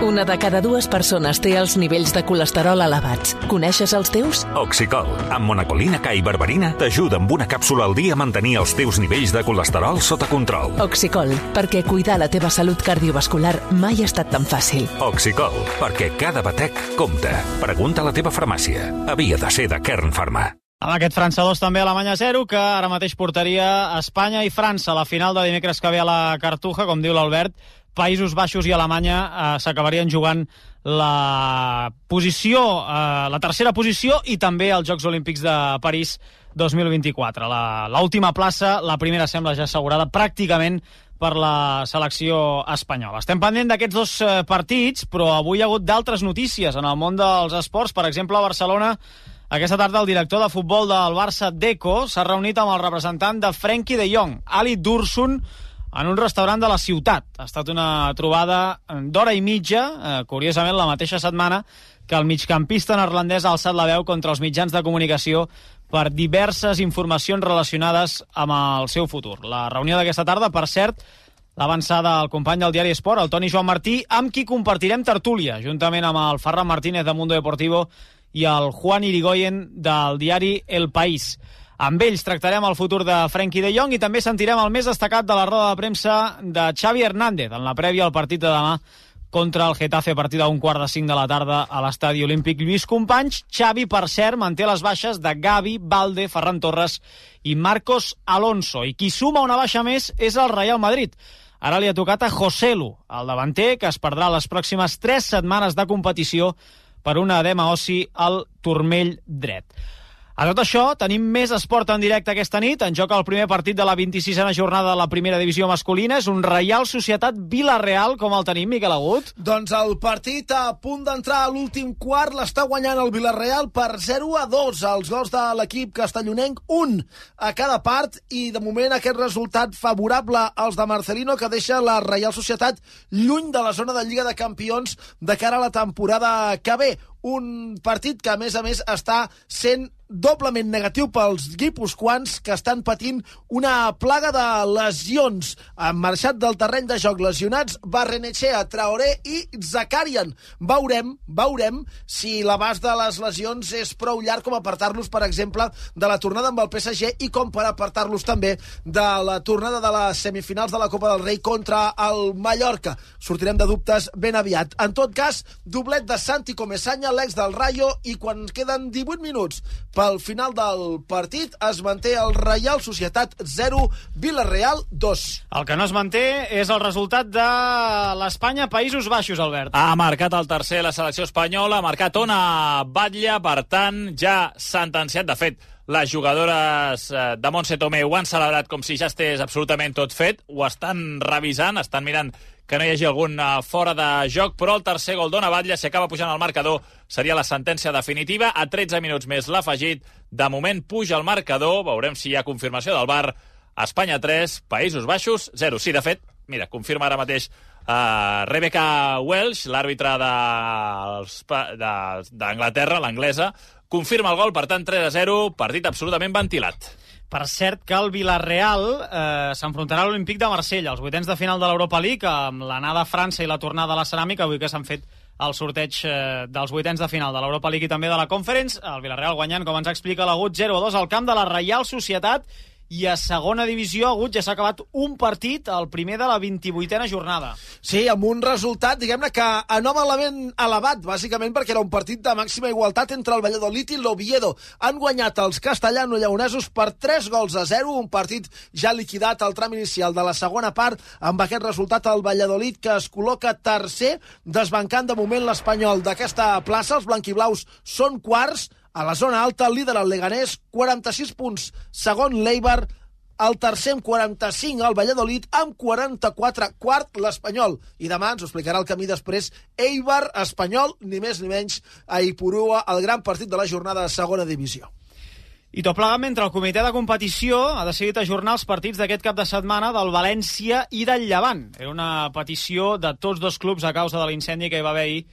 Una de cada dues persones té els nivells de colesterol elevats. Coneixes els teus? Oxicol, amb monacolina K i berberina, t'ajuda amb una càpsula al dia a mantenir els teus nivells de colesterol sota control. Oxicol, perquè cuidar la teva salut cardiovascular mai ha estat tan fàcil. Oxicol, perquè cada batec compta. Pregunta a la teva farmàcia. Havia de ser de Kern Pharma. Amb aquest França 2 també a Alemanya 0, que ara mateix portaria Espanya i França a la final de dimecres que ve a la Cartuja, com diu l'Albert, Països Baixos i Alemanya eh, s'acabarien jugant la posició, eh, la tercera posició i també els Jocs Olímpics de París 2024. L'última plaça, la primera sembla ja assegurada pràcticament per la selecció espanyola. Estem pendent d'aquests dos eh, partits, però avui hi ha hagut d'altres notícies en el món dels esports. Per exemple, a Barcelona aquesta tarda el director de futbol del Barça, Deco, s'ha reunit amb el representant de Frenkie de Jong, Ali Dursun, en un restaurant de la ciutat. Ha estat una trobada d'hora i mitja, eh, curiosament la mateixa setmana que el migcampista neerlandès ha alçat la veu contra els mitjans de comunicació per diverses informacions relacionades amb el seu futur. La reunió d'aquesta tarda, per cert, l'avançada al company del diari Esport, el Toni Joan Martí, amb qui compartirem tertúlia, juntament amb el Ferran Martínez de Mundo Deportivo i el Juan Irigoyen del diari El País. Amb ells tractarem el futur de Frenkie de Jong i també sentirem el més destacat de la roda de premsa de Xavi Hernández en la prèvia al partit de demà contra el Getafe a partir d'un quart de cinc de la tarda a l'estadi olímpic Lluís Companys. Xavi, per cert, manté les baixes de Gavi, Valde, Ferran Torres i Marcos Alonso. I qui suma una baixa més és el Real Madrid. Ara li ha tocat a Joselu, el davanter, que es perdrà les pròximes tres setmanes de competició per una edema ossi al turmell dret. A tot això, tenim més esport en directe aquesta nit. En joc el primer partit de la 26a jornada de la primera divisió masculina. És un Reial Societat Vila-real, com el tenim, Miquel Agut? Doncs el partit a punt d'entrar a l'últim quart l'està guanyant el Vila-real per 0 a 2. Els gols de l'equip castellonenc, un a cada part, i de moment aquest resultat favorable als de Marcelino que deixa la Reial Societat lluny de la zona de Lliga de Campions de cara a la temporada que ve un partit que, a més a més, està sent doblement negatiu pels guipuscoans que estan patint una plaga de lesions. Han marxat del terreny de joc lesionats Barrenechea, Traoré i Zakarian. Veurem, veurem si l'abast de les lesions és prou llarg com apartar-los, per exemple, de la tornada amb el PSG i com per apartar-los també de la tornada de les semifinals de la Copa del Rei contra el Mallorca. Sortirem de dubtes ben aviat. En tot cas, doblet de Santi Comesaña, l'ex del Rayo, i quan queden 18 minuts pel final del partit es manté el Reial Societat 0, Villarreal 2. El que no es manté és el resultat de l'Espanya-Països Baixos, Albert. Ha marcat el tercer la selecció espanyola, ha marcat Ona Batlle, per tant, ja sentenciat. De fet, les jugadores eh, de Montse Tomé ho han celebrat com si ja estés absolutament tot fet, ho estan revisant, estan mirant que no hi hagi algun uh, fora de joc, però el tercer gol d'Ona Batlle, si acaba pujant al marcador, seria la sentència definitiva. A 13 minuts més l'ha afegit. De moment puja el marcador, veurem si hi ha confirmació del bar. Espanya 3, Països Baixos 0. Sí, de fet, mira, confirma ara mateix uh, Rebecca Welsh, l'àrbitre d'Anglaterra, l'anglesa, confirma el gol, per tant 3 a 0, partit absolutament ventilat. Per cert que el Villarreal eh, s'enfrontarà a l'Olímpic de Marsella, als vuitens de final de l'Europa League, amb l'anada a França i la tornada a la ceràmica, avui que s'han fet el sorteig eh, dels vuitens de final de l'Europa League i també de la Conference. El Villarreal guanyant, com ens explica l'Agut, 0-2 al camp de la Reial Societat i a segona divisió, Agut, ja s'ha acabat un partit, el primer de la 28a jornada. Sí, amb un resultat, diguem-ne, que anòmalament elevat, bàsicament perquè era un partit de màxima igualtat entre el Valladolid i l'Oviedo. Han guanyat els castellano-lleonesos per 3 gols a 0, un partit ja liquidat al tram inicial de la segona part, amb aquest resultat el Valladolid que es col·loca tercer, desbancant de moment l'Espanyol d'aquesta plaça. Els blanquiblaus són quarts, a la zona alta, líder el Leganés, 46 punts. Segon, l'Eibar, el tercer amb 45, el Valladolid, amb 44, quart l'Espanyol. I demà ens ho explicarà el camí després Eibar, Espanyol, ni més ni menys, a Ipurua, el gran partit de la jornada de segona divisió. I tot plegat mentre el comitè de competició ha decidit ajornar els partits d'aquest cap de setmana del València i del Llevant. Era una petició de tots dos clubs a causa de l'incendi que hi va haver ahir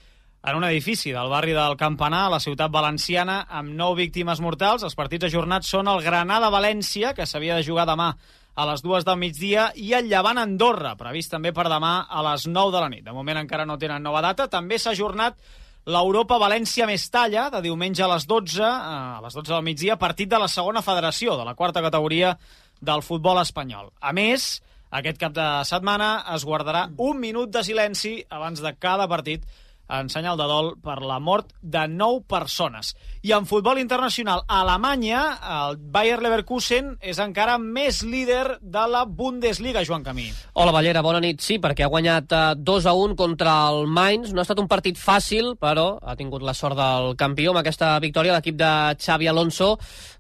en un edifici del barri del Campanar, a la ciutat valenciana, amb nou víctimes mortals. Els partits ajornats són el Granada-València, que s'havia de jugar demà a les dues del migdia, i el Llevant Andorra, previst també per demà a les 9 de la nit. De moment encara no tenen nova data. També s'ha ajornat l'Europa València-Mestalla, de diumenge a les 12, eh, a les 12 del migdia, partit de la segona federació, de la quarta categoria del futbol espanyol. A més, aquest cap de setmana es guardarà un minut de silenci abans de cada partit en senyal de dol per la mort de 9 persones. I en futbol internacional, a Alemanya, el Bayer Leverkusen és encara més líder de la Bundesliga, Joan Camí. Hola, Ballera, bona nit. Sí, perquè ha guanyat 2 eh, a 1 contra el Mainz. No ha estat un partit fàcil, però ha tingut la sort del campió amb aquesta victòria. L'equip de Xavi Alonso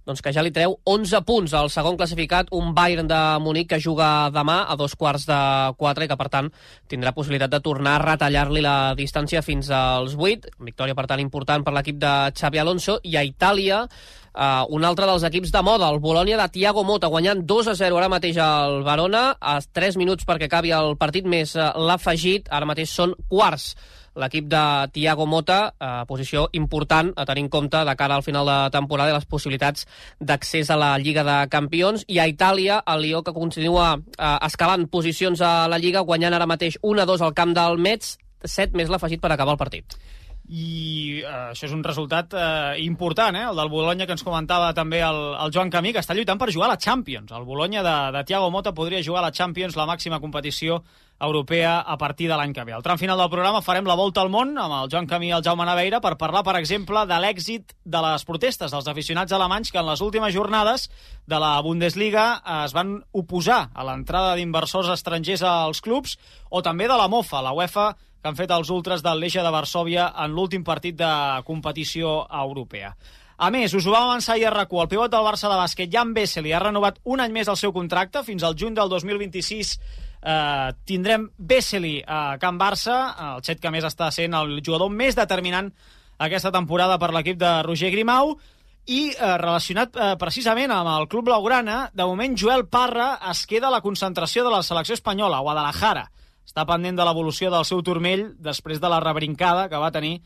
doncs que ja li treu 11 punts al segon classificat, un Bayern de Munic que juga demà a dos quarts de 4 i que, per tant, tindrà possibilitat de tornar a retallar-li la distància fins als 8. Victòria, per tant, important per l'equip de Xavi Alonso. I a Itàlia, Uh, un altre dels equips de moda, el Bolònia de Thiago Mota, guanyant 2 a 0 ara mateix al Barona, a 3 minuts perquè acabi el partit, més uh, l'afegit, ara mateix són quarts l'equip de Thiago Mota, eh, posició important a tenir en compte de cara al final de temporada i les possibilitats d'accés a la Lliga de Campions. I a Itàlia, el Lió que continua eh, escalant posicions a la Lliga, guanyant ara mateix 1-2 al camp del Metz, 7 més l'afegit per acabar el partit i eh, això és un resultat eh, important, eh? el del Bologna que ens comentava també el, el Joan Camí, que està lluitant per jugar a la Champions. El Bologna de, de Thiago Mota podria jugar a la Champions, la màxima competició europea a partir de l'any que ve. Al tram final del programa farem la volta al món amb el Joan Camí i el Jaume Naveira per parlar, per exemple, de l'èxit de les protestes dels aficionats alemanys que en les últimes jornades de la Bundesliga es van oposar a l'entrada d'inversors estrangers als clubs o també de la MOFA, la UEFA, que han fet els ultres del l'Eixa de Varsovia en l'últim partit de competició europea. A més, us ho vam avançar a RAC1, el pivot del Barça de bàsquet, Jan Besseli, ha renovat un any més el seu contracte, fins al juny del 2026 eh, tindrem Vesely a Can Barça, el xet que més està sent el jugador més determinant aquesta temporada per l'equip de Roger Grimau, i eh, relacionat eh, precisament amb el Club Blaugrana, de moment Joel Parra es queda a la concentració de la selecció espanyola, a Guadalajara. Està pendent de l'evolució del seu turmell després de la rebrincada que va tenir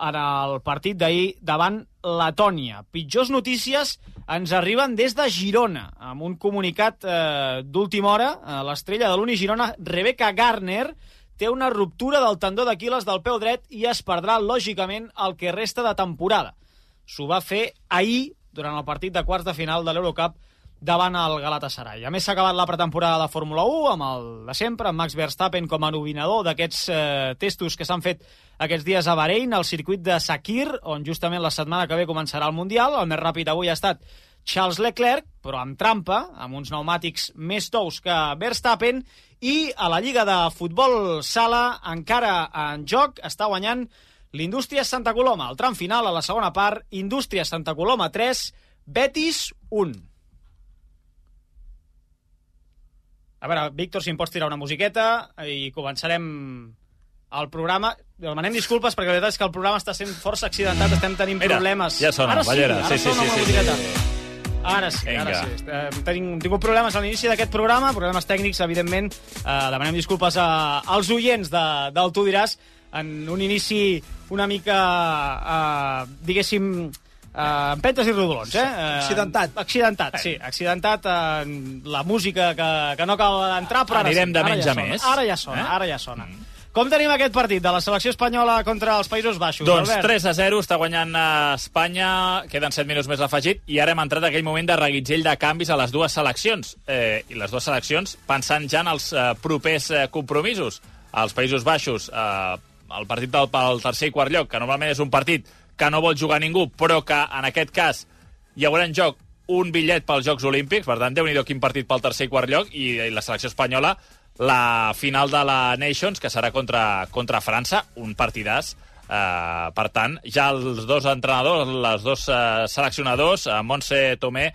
en el partit d'ahir davant Letònia. Pitjors notícies ens arriben des de Girona, amb un comunicat eh, d'última hora. Eh, L'estrella de l'Uni Girona, Rebecca Garner, té una ruptura del tendó d'Aquiles del peu dret i es perdrà, lògicament, el que resta de temporada. S'ho va fer ahir, durant el partit de quarts de final de l'Eurocup, davant el Galatasaray. A més, s'ha acabat la pretemporada de Fórmula 1 amb el de sempre, amb Max Verstappen com a novinador d'aquests eh, testos que s'han fet aquests dies a Bahrein, al circuit de Sakir, on justament la setmana que ve començarà el Mundial. El més ràpid avui ha estat Charles Leclerc, però amb trampa, amb uns pneumàtics més tous que Verstappen, i a la Lliga de Futbol Sala, encara en joc, està guanyant l'Indústria Santa Coloma. El tram final, a la segona part, Indústria Santa Coloma 3, Betis 1. A veure, Víctor, si em pots tirar una musiqueta i començarem el programa... Demanem disculpes perquè la veritat és que el programa està sent força accidentat, estem tenint Mira, problemes. ja sona, ara Ballera. Sí, ara Sí, sí, sona sí, sí, musiqueta. sí, Ara sí, Vinga. ara sí. Eh, tenim, hem tingut problemes a l'inici d'aquest programa, problemes tècnics, evidentment. Eh, demanem disculpes a, als oients de, del Tu diràs en un inici una mica, eh, diguéssim, Uh, empentes i rodolons, eh? Uh, Accidentat. Accidentat, sí. Accidentat en la música que, que no acaba d'entrar, però ara Anirem de ara menys ja a sona. més. Ara ja sona, Eh? ara ja sona. Mm. Com tenim aquest partit de la selecció espanyola contra els Països Baixos, Doncs Albert? 3 a 0, està guanyant a Espanya, queden 7 minuts més afegit, i ara hem entrat aquell moment de reguitzell de canvis a les dues seleccions. Eh, I les dues seleccions pensant ja en els eh, propers eh, compromisos. Als Països Baixos, eh, el partit del pel tercer i quart lloc, que normalment és un partit que no vol jugar ningú, però que en aquest cas hi haurà en joc un bitllet pels Jocs Olímpics, per tant, déu nhi quin partit pel tercer i quart lloc, i, i la selecció espanyola la final de la Nations, que serà contra, contra França, un partidàs. Uh, per tant, ja els dos entrenadors, els dos uh, seleccionadors, uh, Montse Tomé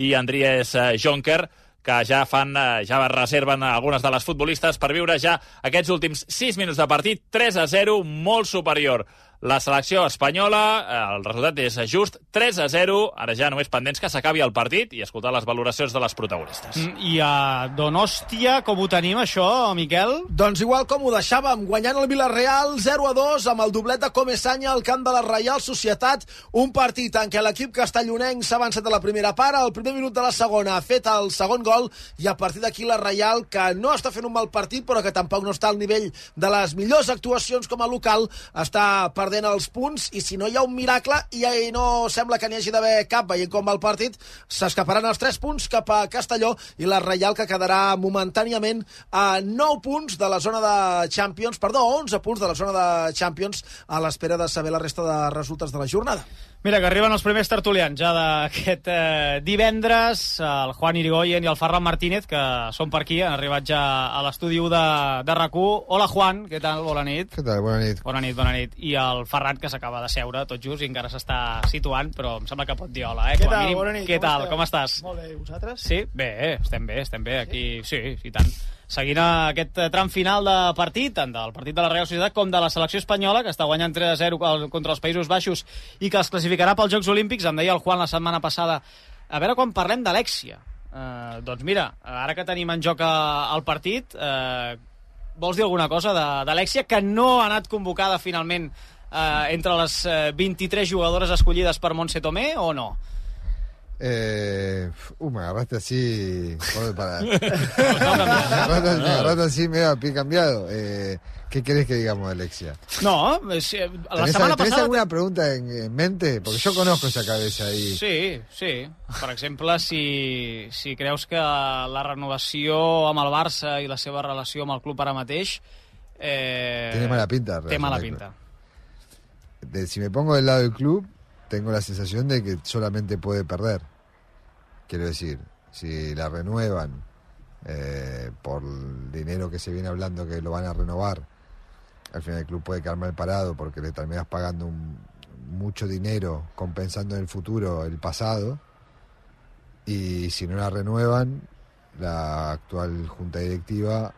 i Andries uh, Jonker, que ja fan, uh, ja reserven algunes de les futbolistes per viure ja aquests últims 6 minuts de partit, 3 a 0, molt superior la selecció espanyola. Eh, El resultat és just 3 a 0. Ara ja només pendents que s'acabi el partit i escoltar les valoracions de les protagonistes. Mm, I a Donòstia, com ho tenim, això, Miquel? Doncs igual com ho deixàvem, guanyant el Villarreal 0 a 2 amb el doblet de Comesanya al camp de la Reial Societat, un partit en què l'equip castellonenc s'ha avançat a la primera part, al primer minut de la segona ha fet el segon gol i a partir d'aquí la Reial, que no està fent un mal partit però que tampoc no està al nivell de les millors actuacions com a local, està perdent els punts i si no hi ha un miracle i no sembla que n'hi hagi d'haver cap veient com va el partit, s'escaparan els 3 punts cap a Castelló i la Reial que quedarà momentàniament a 9 punts de la zona de Champions, perdó, 11 punts de la zona de Champions a l'espera de saber la resta de resultats de la jornada. Mira, que arriben els primers tertulians ja d'aquest eh, divendres, el Juan Irigoyen i el Ferran Martínez, que són per aquí, han arribat ja a l'estudi 1 de, de rac Hola, Juan, què tal? Bona nit. Què tal? Bona nit. Bona nit, bona nit. I el Ferran, que s'acaba de seure tot just i encara s'està situant, però em sembla que pot dir hola, eh? Què tal? mínim. Bona nit. Què com tal? esteu? Com estàs? Molt bé, vosaltres? Sí, bé, estem bé, estem bé. Aquí, sí, i tant. Seguint aquest eh, tram final de partit, tant del partit de la Real Societat com de la selecció espanyola, que està guanyant 3 a 0 al- contra els Països Baixos i que es classificarà pels Jocs Olímpics, em deia el Juan la setmana passada, a veure quan parlem d'Alexia. Eh, doncs mira, ara que tenim en joc eh, el partit, eh, vols dir alguna cosa d'Alexia, que no ha anat convocada finalment eh, entre les eh, 23 jugadores escollides per Montse Tomé o no? Eh, uh, me agarraste así. joder, para. me, agarraste, me agarraste así medio a pie cambiado. Eh, ¿Qué querés que digamos Alexia? No, és, eh, la ¿Tenés, setmana tenés passada... alguna pregunta en, en mente? Porque yo conozco esa cabeza ahí. Sí, sí. Per exemple, si, si creus que la renovació amb el Barça i la seva relació amb el club ara mateix... Eh, Tiene mala pinta, Té mala pinta. De- si me pongo del lado del club, tengo la sensación de que solamente puede perder. Quiero decir, si la renuevan eh, por el dinero que se viene hablando que lo van a renovar, al final el club puede quedar mal parado porque le terminas pagando mucho dinero compensando en el futuro el pasado. Y si no la renuevan, la actual junta directiva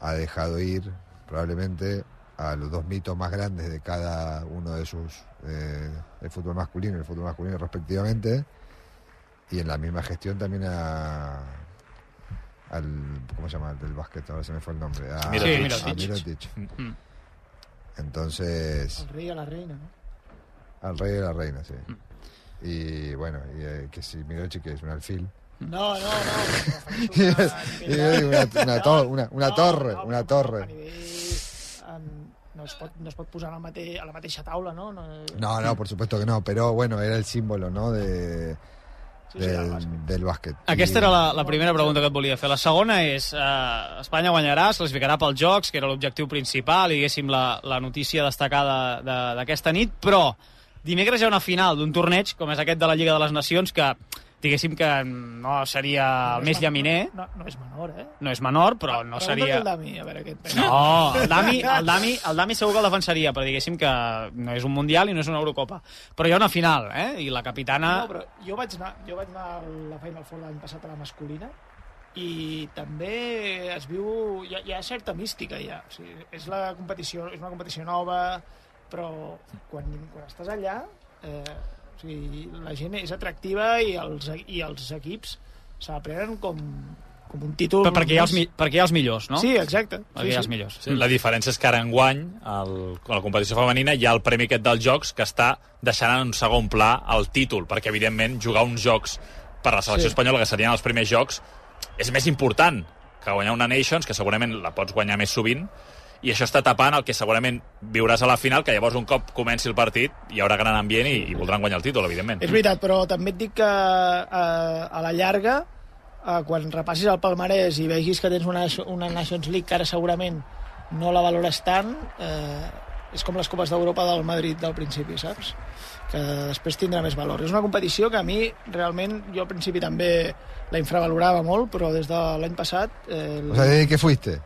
ha dejado ir probablemente a los dos mitos más grandes de cada uno de sus eh, el fútbol masculino y el fútbol masculino respectivamente y en la misma gestión también a al cómo se llama el del básquet ahora se me fue el nombre a Mirotic. Sí, Mirotic. a Mirotic. Mm. entonces El rei a la reina, no? al rey de la reina sí y bueno y, eh, que si Mirotic que es un alfil No, no, no. Y y una, una, to- una, una torre una A torre em, no, es pot, no es pot posar a la, mate, a la mateixa taula, no? no no no por supuesto que no pero bueno era el símbolo no de del, bàsquet. del bàsquet. Aquesta era la, la primera pregunta que et volia fer. La segona és, eh, Espanya guanyarà, es classificarà pels Jocs, que era l'objectiu principal, i diguéssim la, la notícia destacada de- d'aquesta nit, però dimecres hi ha una final d'un torneig, com és aquest de la Lliga de les Nacions, que diguéssim que no seria el No més és llaminer, No, no és menor, eh? no és menor, però no Pregunta't seria... el Dami, a veure què et pensa. No, el Dami, el, Dami, el Dami segur que el defensaria, però diguéssim que no és un Mundial i no és una Eurocopa. Però hi ha una final, eh? I la capitana... No, però jo vaig anar, jo vaig anar a la Final Four l'any passat a la masculina i també es viu... Hi ha, hi ha certa mística ja. O sigui, és, la competició, és una competició nova, però quan, quan estàs allà eh, o sigui, la gent és atractiva i els, i els equips se la prenen com, com un títol... Però perquè hi ha els, perquè hi ha els millors, no? Sí, exacte. Perquè hi ha els millors. Sí, la diferència és que ara enguany, el, a la competició femenina, hi ha el premi aquest dels Jocs que està deixant en un segon pla el títol, perquè, evidentment, jugar uns Jocs per la selecció Sí. espanyola, que serien els primers Jocs, és més important que guanyar una Nations, que segurament la pots guanyar més sovint, i això està tapant el que segurament viuràs a la final, que llavors un cop comenci el partit hi haurà gran ambient i, i voldran guanyar el títol, evidentment. És veritat, però també et dic que a, a la llarga, a, quan repassis el palmarès i vegis que tens una, una Nations League que ara segurament no la valores tant, eh, és com les Copes d'Europa del Madrid del principi, saps? Que després tindrà més valor. És una competició que a mi, realment, jo al principi també la infravalorava molt, però des de l'any passat... Eh, el... O sea, desde que fuiste.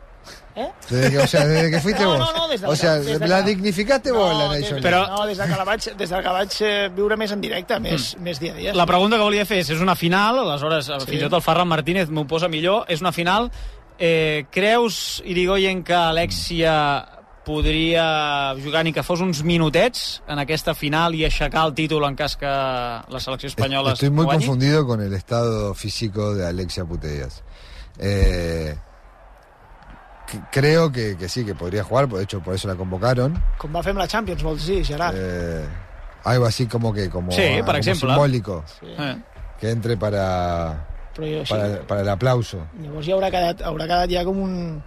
Eh? Desde que, o sea, desde que fuiste No, vos. no, no, des de o sea, des de la que- dignificaste vos la Nation Però- League. No, des de que la vaig, des de que vaig eh, viure més en directe, més, més dia a dia. La pregunta que volia fer és, és una final, aleshores sí. Sí. fins i tot el Ferran Martínez m'ho posa millor, és una final. Eh, creus, Irigoyen, que Alexia podria jugar ni que fos uns minutets en aquesta final i aixecar el títol en cas que la selecció espanyola Estoy muy guanyi? confundido con el estado físico de Alexia Putellas. Eh, creo que, que sí, que podría jugar, de hecho por eso la convocaron. Com va fer amb la Champions, vols dir, Gerard? Eh, algo así como que como, Sí, per como exemple. simbólico, Sí. Eh. que entre para, Però jo, sí. para, para el aplauso. Llavors ja haurà quedat, haurà quedat ja com un...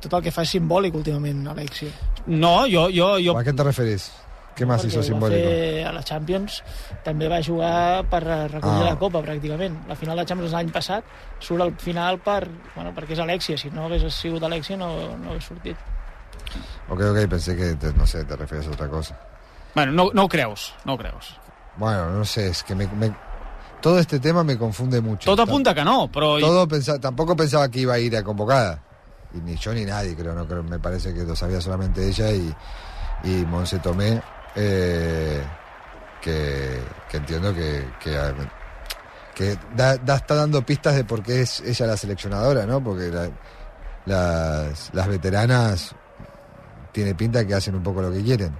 Tot el que fa és simbòlic últimament, Alexia. No, jo, jo, jo ¿A qué te referís? ¿Qué más Perquè hizo fer a la Champions també va jugar per recollir Ah. la Copa, pràcticament. La final de Champions l'any passat surt al final per, bueno, perquè és Alexia. Si no hagués sigut Alexia no, no hagués sortit. Ok, ok, pensé que, te- no sé, te referías a otra cosa. Bueno, no, no ho creus, no ho creus. Bueno, no sé, es que me, me- todo este tema me confunde mucho. Tot apunta que no, però... Todo pensa- tampoco pensaba que iba a ir a convocada. Y ni yo ni nadie, creo, no creo, me parece que lo sabía solamente ella y, y Monse Tomé, eh, que, que entiendo que, que, que da, da- está dando pistas de por qué es ella la seleccionadora, ¿no? Porque la- las, las veteranas tiene pinta que hacen un poco lo que quieren.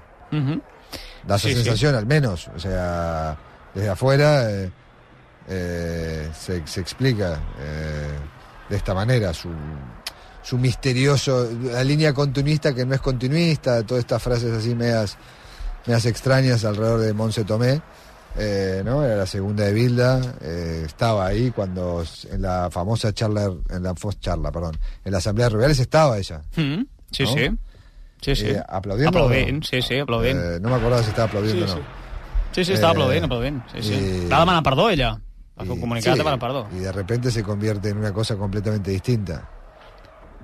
Da esa Sí, sí. sensación, al menos. O sea, desde afuera eh, eh, se, se explica de esta manera su, su misterioso, la línea continuista que no es continuista, todas estas frases así medias, medias extrañas alrededor de Monse Tomé. eh, ¿no? Era la segunda de Bilda, eh, estaba ahí cuando en la famosa charla, en la fos charla, perdón, en la Asamblea de Rubiales estaba ella. Mhm. Sí, No? sí. Sí, sí. Eh, aplaudiendo. Aplaudint, sí, sí, aplaudint. Eh, no me acordaba si estaba aplaudiendo Sí, o no. sí. Sí, sí, estava aplaudint, aplaudint. Sí, sí. perdó, ella. Va sí, demanant perdó. Y de repente se convierte en una cosa completamente distinta.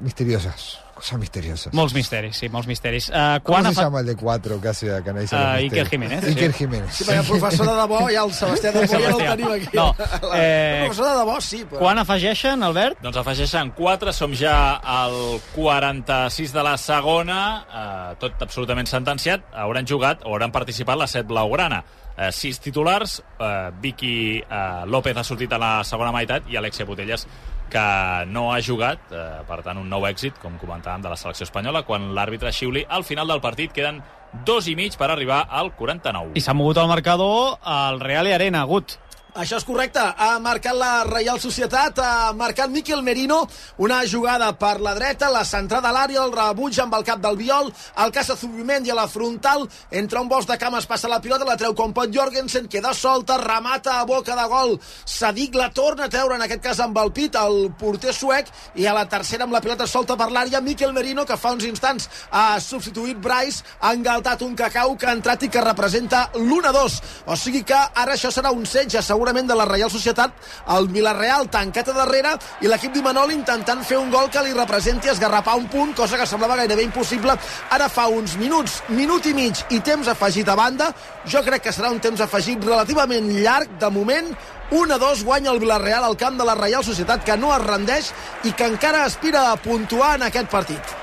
Misteriosas, cosas misteriosas. Molts misteris, sí, molts misteris. Uh, ¿Cómo quan se ha fa... llama el de cuatro que hace los Ah, misterios? Iker Jiménez, Iker sí. Jiménez. Sí, perquè el professor de debò i el Sebastià de Moya no el tenim aquí. No, eh, El professor de debò sí, però... Quan afegeixen, Albert? Doncs afegeixen 4, som ja al 46 de la segona, eh, tot absolutament sentenciat, hauran jugat o hauran participat la set blaugrana. Eh, sis titulars, eh, Vicky eh, López ha sortit a la segona meitat i Alexia Botelles que no ha jugat, eh, per tant un nou èxit, com comentàvem, de la selecció espanyola, quan l'àrbitre xiuli al final del partit queden dos i mig per arribar al 49. I s'ha mogut el marcador al Real i Arena, Gut. Això és correcte. Ha marcat la Reial Societat, ha marcat Miquel Merino, una jugada per la dreta, la centrada a l'àrea, el rebuig amb el cap del Viol, el caça Zubimendi a la frontal, entre un bosc de cames passa la pilota, la treu com pot Jorgensen, queda solta, remata a boca de gol. Sadik la torna a treure, en aquest cas amb el pit, el porter suec, i a la tercera amb la pilota solta per l'àrea, Miquel Merino, que fa uns instants ha substituït Bryce, ha engaltat un cacau que ha entrat i que representa l'1-2. O sigui que ara això serà un setge, segurament de la Reial Societat, el Villarreal tancat a darrere i l'equip d'Imanol intentant fer un gol que li representi esgarrapar un punt, cosa que semblava gairebé impossible. Ara fa uns minuts, minut i mig i temps afegit a banda. Jo crec que serà un temps afegit relativament llarg, de moment, 1 a 2 guanya el Villarreal al camp de la Reial Societat, que no es rendeix i que encara aspira a puntuar en aquest partit.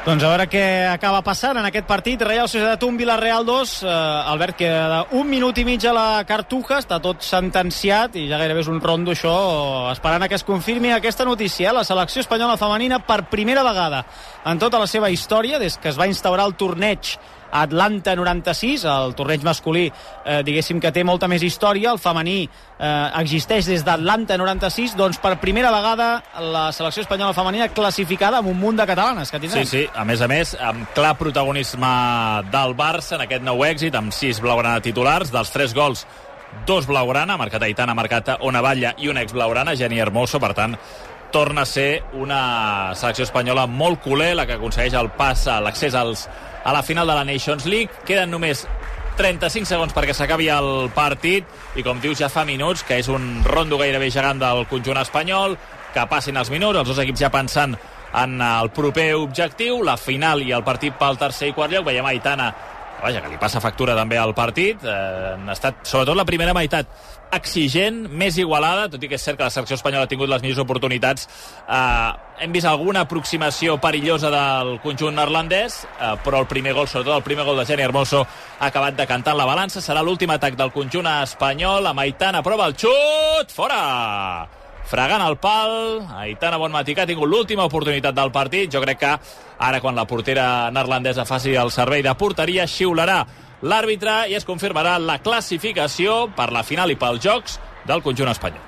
Doncs a veure què acaba passant en aquest partit. Real Societat 1, Villarreal 2. Eh, Albert, queda un minut i mig a la Cartuja, està tot sentenciat i ja gairebé és un rondo això, esperant que es confirmi aquesta notícia. eh? La selecció espanyola femenina per primera vegada en tota la seva història, des que es va instaurar el torneig Atlanta 96, el torneig masculí eh, diguéssim que té molta més història, el femení eh, existeix des d'Atlanta 96, doncs per primera vegada la selecció espanyola femenina classificada amb un munt de catalanes que Sí, tindrem. sí, a més a més, amb clar protagonisme del Barça en aquest nou èxit, amb sis blaugrana titulars, dels tres gols, dos blaugrana, marcat Aitana, marcat Ona Batlle i un ex blaugrana, Geni Hermoso, per tant, torna a ser una selecció espanyola molt culer, la que aconsegueix el pas, l'accés als, a la final de la Nations League. Queden només 35 segons perquè s'acabi el partit i com dius ja fa minuts que és un rondo gairebé gegant del conjunt espanyol que passin els minuts, els dos equips ja pensant en el proper objectiu, la final i el partit pel tercer i quart lloc. Veiem Aitana, vaja, que li passa factura també al partit. Eh, han estat, sobretot la primera meitat, exigent, més igualada, tot i que és cert que la selecció espanyola ha tingut les millors oportunitats. Eh, hem vist alguna aproximació perillosa del conjunt neerlandès, eh, però el primer gol, sobretot el primer gol de Geni Hermoso, ha acabat decantant la balança. Serà l'últim atac del conjunt espanyol. Amb Aitana prova el xut, fora! fregant el pal. Aitana Bonmatí, que ha tingut l'última oportunitat del partit. Jo crec que ara, quan la portera neerlandesa faci el servei de porteria, xiularà l'àrbitre i es confirmarà la classificació per la final i pels jocs del conjunt espanyol.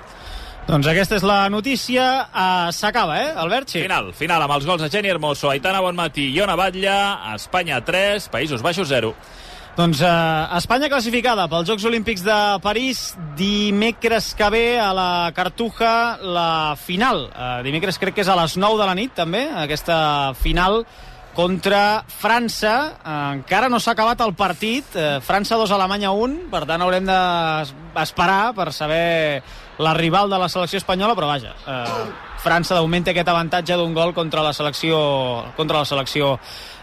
Doncs aquesta és la notícia. Uh, S'acaba, eh, Albert? Sí. Final, final amb els gols de Jenny Hermoso, Aitana Bonmatí i Ona Batlle, Espanya 3, Països Baixos 0. Doncs eh, Espanya classificada pels Jocs Olímpics de París dimecres que ve a la Cartuja la final. Eh, dimecres crec que és a les 9 de la nit també, aquesta final contra França. Eh, encara no s'ha acabat el partit. Eh, França 2, Alemanya 1. Per tant, haurem d'esperar per saber la rival de la selecció espanyola, però vaja, eh, França té aquest avantatge d'un gol contra la selecció contra la selecció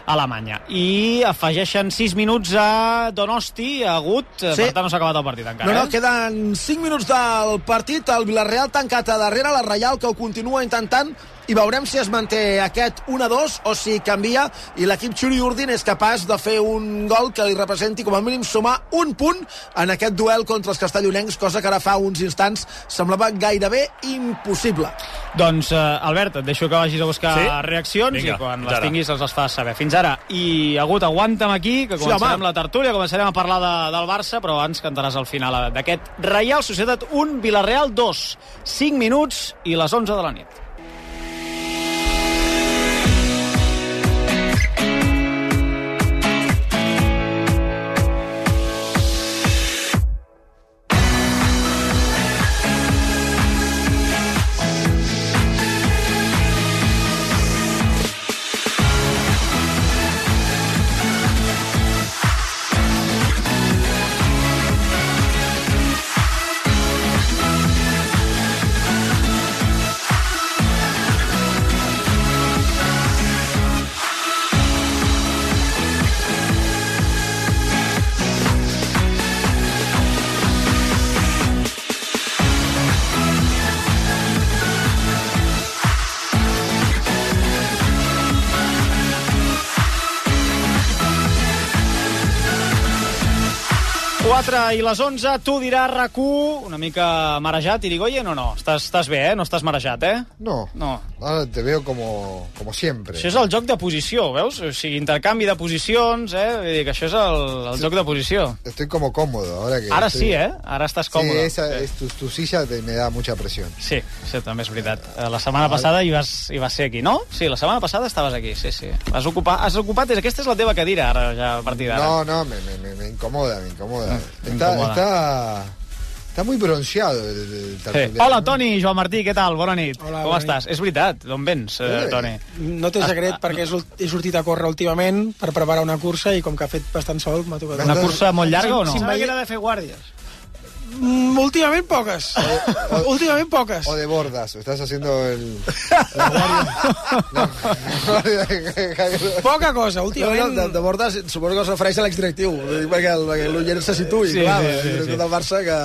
alemanya. I afegeixen 6 minuts a Donosti, a Gut, sí. per tant no s'ha acabat el partit encara. No, no, eh? queden 5 minuts del partit, el Villarreal tancat a darrere, la Reial que ho continua intentant i veurem si es manté aquest 1-2 o si canvia i l'equip Xuri Urdin és capaç de fer un gol que li representi com a mínim sumar un punt en aquest duel contra els castellonencs, cosa que ara fa uns instants semblava gairebé impossible. Doncs, eh, Albert, et deixo que vagis a buscar Sí? reaccions Vinga, i quan les ara. tinguis els les fas saber. Fins ara. I, Agut, aguanta'm aquí, que Sí, començarem home. la tertúlia, començarem a parlar de, del Barça, però abans cantaràs al final eh, d'aquest Reial Societat 1, Villarreal 2. 5 minuts i les 11 de la nit. Quatre i les 11, tu diràs rac una mica marejat, Irigoyen, o no? Estàs, estàs bé, eh? No estàs marejat, eh? No, No. ahora te veo como, como siempre. Això és el joc de posició, veus? O sigui, intercanvi de posicions, eh? Vull dir que això és el, el Sí. joc de posició. Estoy como cómodo ahora que... Ara estoy- sí, eh? Ara estàs Sí, còmode. esa, es tu, tu silla te, me da mucha presión. Sí, això també és veritat. Eh, La setmana passada hi vas, hi vas ser aquí, no? Sí, la setmana passada estaves aquí, sí, sí. Has ocupat, has ocupat aquesta és la teva cadira, ara, ja a partir d'ara. No, no, me, me, me, me incomoda, me incomoda. Ah, está, está, está muy bronceado el, el Sí. Hola, ¿no? Toni, Joan Martí, què tal? Bona nit. Hola, Com bona estàs? És veritat, d'on vens, eh, Eh, Toni? No té secret perquè he sort- he sortit a córrer últimament per preparar una cursa i com que ha fet bastant sol m'ha tocat... Una cursa molt llarga o no? Sí, sí. que era de fer guàrdies. Mm, últimament poques. últimament poques. O de bordas, o estás haciendo el... La la Poca cosa, No, no, últimament... de, de Bordes suposo que es refereix a l'exdirectiu, perquè l'oient se situï, Sí, clar, sí, sí, sí. del Barça que,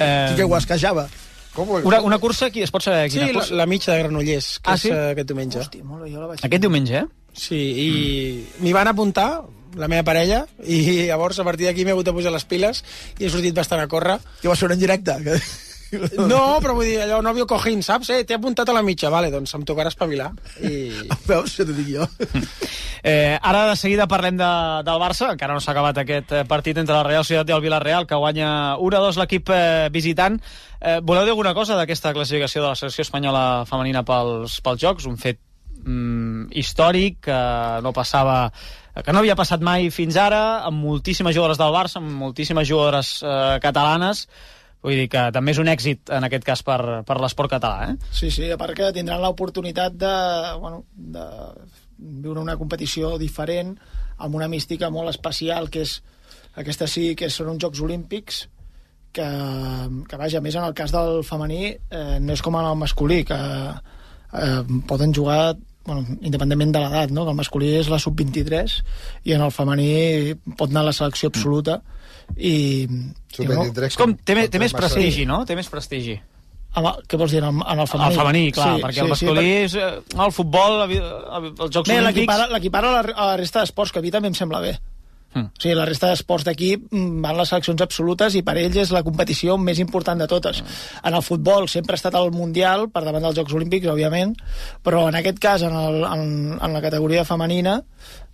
Eh, sí que guasquejava. ¿Cómo el- una, una cursa, aquí es pot saber Sí, quina la, cursa? la mitja de Granollers, que Ah, és sí? eh, aquest diumenge. Hosti, molt jo la vaig... Aquest diumenge, eh? Sí, i m'hi van apuntar, la meva parella, i llavors a partir d'aquí m'he hagut de posar les piles i he sortit bastant a córrer. Que va ser en directe. Que... No, però vull dir, allò, novio cojín, saps? Eh, t'he apuntat a la mitja, vale, doncs em tocarà espavilar. I... Veus, ja t'ho dic jo. Eh, ara de seguida parlem de, del Barça, encara no s'ha acabat aquest eh, partit entre la Real Societat i el Villarreal, que guanya 1-2 l'equip eh, visitant. Eh, voleu dir alguna cosa d'aquesta classificació de la selecció espanyola femenina pels, pels Jocs? Un fet mm, històric que no passava que no havia passat mai fins ara, amb moltíssimes jugadores del Barça, amb moltíssimes jugadores eh, catalanes, vull dir que també és un èxit en aquest cas per, per l'esport català, eh? Sí, sí, a part que tindran l'oportunitat de, bueno, de viure una competició diferent, amb una mística molt especial, que és aquesta sí que són uns Jocs Olímpics, que, que vaja, més en el cas del femení eh, no és com en el masculí, que eh, poden jugar bueno, independentment de l'edat, no? que el masculí és la sub-23 i en el femení pot anar a la selecció absoluta i, i bueno, Sub-23 És com, té, té més el prestigi, no? Té més prestigi. el, què vols dir, en el, en el femení? El femení, clar, sí, perquè el masculí sí, és... eh, El futbol, el- els Jocs Bé, Olímpics... l'equipara l'equipara a la, a la resta d'esports, que a mi també em sembla bé. Mm. O sigui, la resta d'esports d'equip mm, van les seleccions absolutes i per ells és la competició més important de totes. Mm. En el futbol sempre ha estat el Mundial, per davant dels Jocs Olímpics, òbviament, però en aquest cas, en, el, en, en la categoria femenina,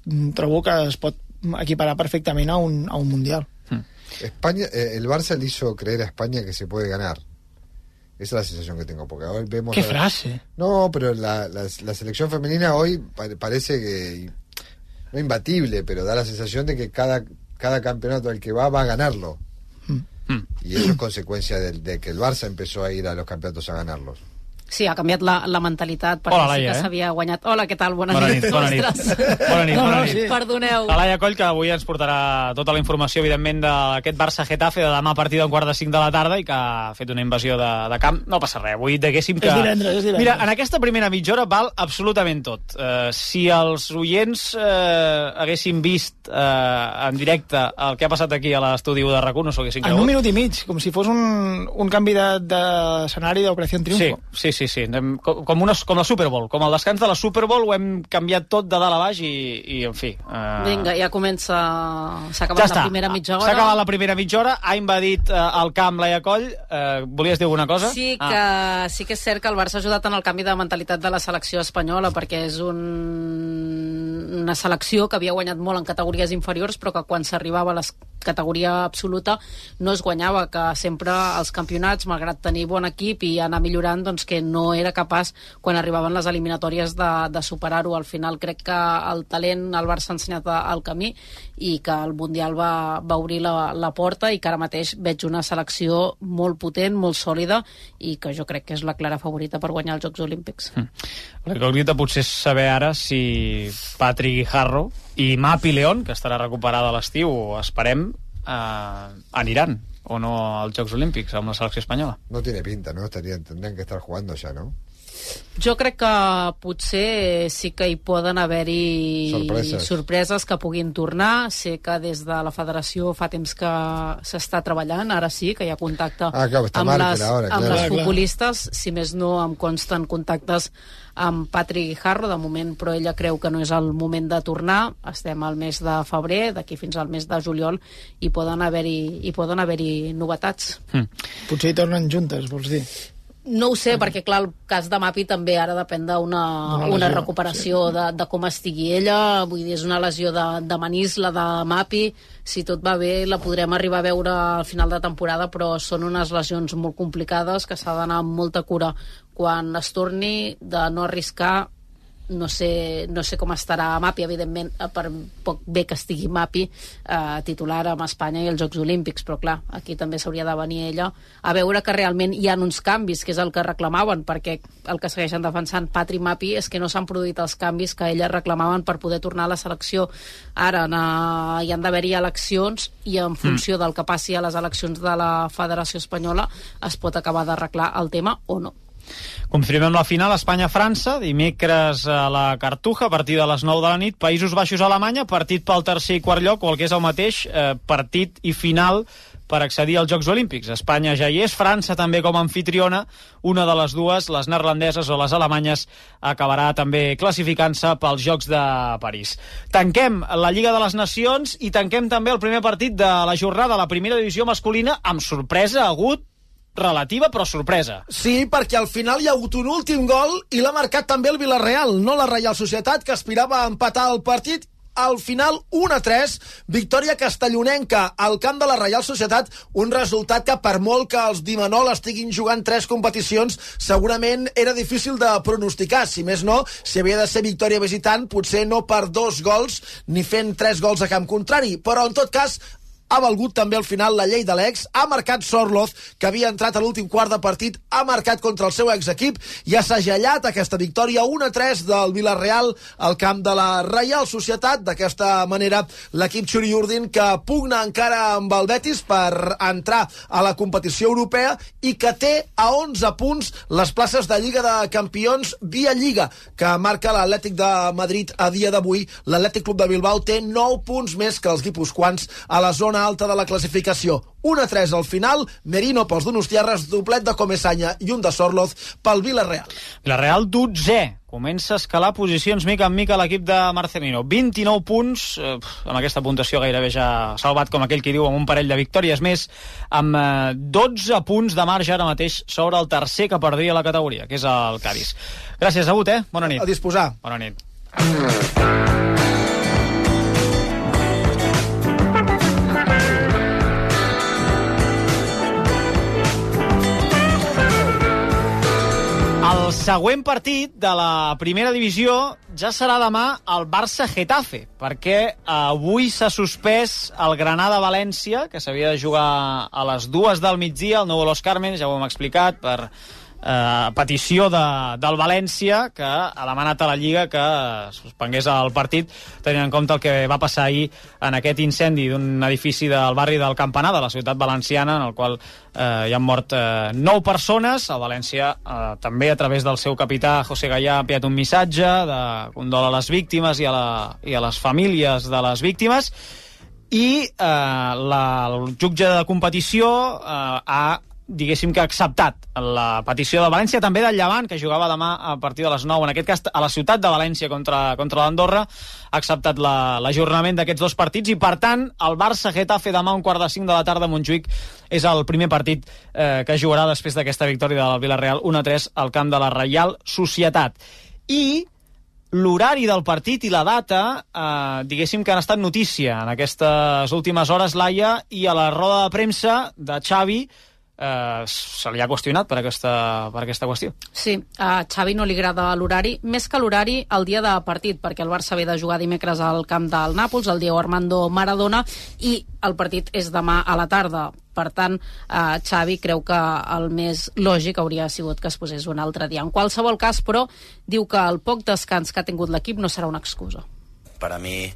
mm, trobo que es pot equiparar perfectament a un, a un Mundial. Mm. España, eh, el Barça le hizo creer a España que se puede ganar. Esa es la sensación que tengo, porque hoy vemos... ¡Qué frase! No, pero la, la, la selección femenina hoy parece que no imbatible, pero da la sensación de que cada, cada campeonato al que va va a ganarlo. Mm. Y eso es consecuencia de, de que el Barça empezó a ir a los campeonatos a ganarlos. Sí, ha canviat la, la mentalitat perquè Hola, sí Laia, que eh? s'havia guanyat. Hola, què tal? Bona, Bona nit. nit, bona nit. Bona nit, bona nit. Perdoneu. La Laia Coll, que avui ens portarà tota la informació, evidentment, d'aquest Barça-Getafe de demà a partir d'un quart de cinc de la tarda i que ha fet una invasió de, de camp. No passa res, avui diguéssim que... És divendres, és divendres. Mira, en aquesta primera mitja hora val absolutament tot. Uh, si els oients uh, haguessin vist uh, en directe el que ha passat aquí a l'estudi de RAC1, no s'ho haguessin En cregut. un minut i mig, com si fos un, un canvi d'escenari de, d'Operació Sí, Triunfo. sí, sí, sí. Anem Com, com, una, com la Super Bowl. Com el descans de la Super Bowl ho hem canviat tot de dalt a baix i, i en fi... Uh... Vinga, ja comença... S'ha Ja acabat està. la primera mitja hora. S'ha acabat la primera mitja hora, ha invadit uh, el camp Laia Coll. Uh, volies dir alguna cosa? Sí que, ah. sí que és cert que el Barça ha ajudat en el canvi de mentalitat de la selecció espanyola perquè és un... una selecció que havia guanyat molt en categories inferiors però que quan s'arribava a la categoria absoluta no es guanyava, que sempre els campionats, malgrat tenir bon equip i anar millorant, doncs que no era capaç quan arribaven les eliminatòries de, de superar-ho. Al final crec que el talent el Barça ha ensenyat el camí i que el Mundial va, va obrir la, la porta i que ara mateix veig una selecció molt potent, molt sòlida i que jo crec que és la clara favorita per guanyar els Jocs Olímpics. Mm. La incògnita potser és saber ara si Patrick Guijarro i Mapi León, que estarà recuperada a l'estiu, esperem, eh, aniran o no als Jocs Olímpics amb la selecció espanyola. No tiene pinta, ¿no? Estarían, tendrían que estar jugando ya, ¿no? Jo crec que potser sí que hi poden haver-hi Sorpreses. sorpreses que puguin tornar. Sé que des de la federació fa temps que s'està treballant, ara sí, que hi ha contacte Ah, està amb, les, ahora, amb claro. les Clar, clar. futbolistes. Si més no, em consten contactes amb Patrick Guijarro, de moment, però ella creu que no és el moment de tornar. Estem al mes de febrer, d'aquí fins al mes de juliol, i poden haver-hi hi poden haver-hi novetats. Mm. Potser hi tornen juntes, vols dir? No ho sé, perquè clar, el cas de Mapi també ara depèn d'una Una una recuperació de, de com estigui ella, vull dir, és una lesió de, de manís, la de Mapi, si tot va bé la podrem arribar a veure al final de temporada, però són unes lesions molt complicades que s'ha d'anar amb molta cura quan es torni, de no arriscar no sé, no sé com estarà Mapi, evidentment, eh, per poc bé que estigui Mapi eh, titular amb Espanya i els Jocs Olímpics, però clar, aquí també s'hauria de venir ella a veure que realment hi ha uns canvis, que és el que reclamaven, perquè el que segueixen defensant Patri Mapi és que no s'han produït els canvis que elles reclamaven per poder tornar a la selecció. Ara na, hi han d'haver-hi eleccions i en funció del que passi a les eleccions de la Federació Espanyola es pot acabar d'arreglar el tema o no. Confirmem la final Espanya-França, dimecres a la Cartuja, a partir de les 9 de la nit, Països Baixos-Alemanya, partit pel tercer i quart lloc, o el que és el mateix, eh, partit i final per accedir als Jocs Olímpics. Espanya ja hi és, França també com a anfitriona, una de les dues, les neerlandeses o les alemanyes, acabarà també classificant-se pels Jocs de París. Tanquem la Lliga de les Nacions i tanquem també el primer partit de la jornada la primera divisió masculina amb sorpresa agut relativa, però sorpresa. Sí, perquè al final hi ha hagut un últim gol i l'ha marcat també el Villarreal, no la Reial Societat, que aspirava a empatar el partit. Al final 1 a 3, victòria castellonenca al camp de la Reial Societat, un resultat que per molt que els Dimanol estiguin jugant tres competicions, segurament era difícil de pronosticar, si més no, si havia de ser victòria visitant, potser no per dos gols ni fent tres gols a camp contrari, però en tot cas ha valgut també al final la llei de l'ex, ha marcat Sorloz, que havia entrat a l'últim quart de partit, ha marcat contra el seu exequip i ha segellat aquesta victòria 1-3 del Villarreal al camp de la Reial Societat. D'aquesta manera, l'equip Xuri Urdin, que pugna encara amb el Betis per entrar a la competició europea i que té a 11 punts les places de Lliga de Campions via Lliga, que marca l'Atlètic de Madrid a dia d'avui. L'Atlètic Club de Bilbao té 9 punts més que els guipuscoans a la zona alta de la classificació. 1 a 3 al final, Merino pels Donostiarres, doblet de Comesanya i un de Sorloz pel Villarreal. Villarreal 12 comença a escalar posicions mica en mica l'equip de Marcelino. 29 punts, eh, amb aquesta puntuació gairebé ja salvat, com aquell que diu, amb un parell de victòries més, amb eh, 12 punts de marge ara mateix sobre el tercer que perdria la categoria, que és el Cádiz. Gràcies, Abut, eh? Bona nit. A disposar. Bona nit. El següent partit de la primera divisió ja serà demà el Barça-Getafe, perquè avui s'ha suspès el Granada-València, que s'havia de jugar a les dues del migdia, al Nou Los Carmen, ja ho hem explicat, per eh, petició de, del València, que ha demanat a la Lliga que suspengués el partit, tenint en compte el que va passar ahir en aquest incendi d'un edifici del barri del Campanar, de la ciutat valenciana, en el qual eh, hi han mort eh, nou persones. El València eh, també, a través del seu capità José Gallà, ha enviat un missatge de condol a les víctimes i a, la, i a les famílies de les víctimes i eh, la, el jutge de competició eh, ha diguéssim que ha acceptat la petició de València, també del Llevant, que jugava demà a partir de les 9, en aquest cas a la ciutat de València contra, contra l'Andorra, ha acceptat l'ajornament la, d'aquests dos partits i, per tant, el Barça-Getafe demà un quart de cinc de la tarda a Montjuïc és el primer partit eh, que jugarà després d'aquesta victòria del Villarreal 1-3 al camp de la Reial Societat. I l'horari del partit i la data, eh, diguéssim que han estat notícia en aquestes últimes hores, Laia, i a la roda de premsa de Xavi, eh, se li ha qüestionat per aquesta, per aquesta qüestió. Sí, a Xavi no li agrada l'horari, més que l'horari el dia de partit, perquè el Barça ve de jugar dimecres al camp del Nàpols, el Diego Armando Maradona, i el partit és demà a la tarda. Per tant, eh, Xavi creu que el més lògic hauria sigut que es posés un altre dia. En qualsevol cas, però, diu que el poc descans que ha tingut l'equip no serà una excusa. Para mí,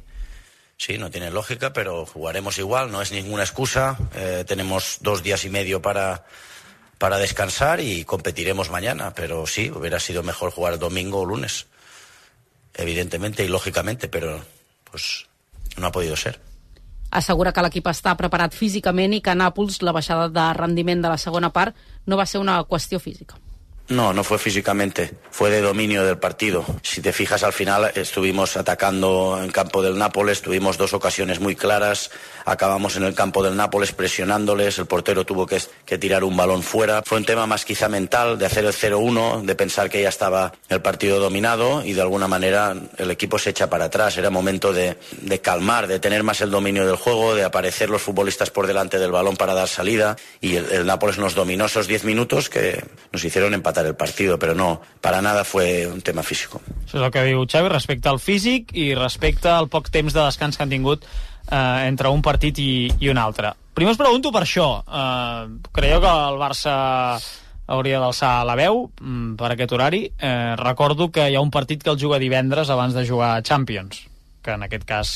Sí, no tiene lógica, pero jugaremos igual, no es ninguna excusa. Eh, tenemos dos días y medio para, para descansar y competiremos mañana, pero sí, hubiera sido mejor jugar domingo o lunes, evidentemente y lógicamente, pero pues no ha podido ser. Assegura que l'equip està preparat físicament i que a Nàpols la baixada de rendiment de la segona part no va ser una qüestió física. No, no fue físicamente, fue de dominio del partido. Si te fijas al final estuvimos atacando en campo del Nápoles, tuvimos dos ocasiones muy claras, acabamos en el campo del Nápoles presionándoles, el portero tuvo que, tirar un balón fuera. Fue un tema más quizá mental, de hacer el 0-1, de pensar que ya estaba el partido dominado y de alguna manera el equipo se echa para atrás. Era momento de, calmar, de tener más el dominio del juego, de aparecer los futbolistas por delante del balón para dar salida y el, el Nápoles nos dominó esos 10 minutos que nos hicieron empatar el partido, pero no, para nada fue un tema físico. Això és el que diu Xavi respecte al físic i respecte al poc temps de descans que han tingut eh, entre un partit i, i un altre. Primer us pregunto per això. Eh, creieu que el Barça hauria d'alçar la veu mm, per aquest horari? Eh, recordo que hi ha un partit que el juga divendres abans de jugar a Champions, que en aquest cas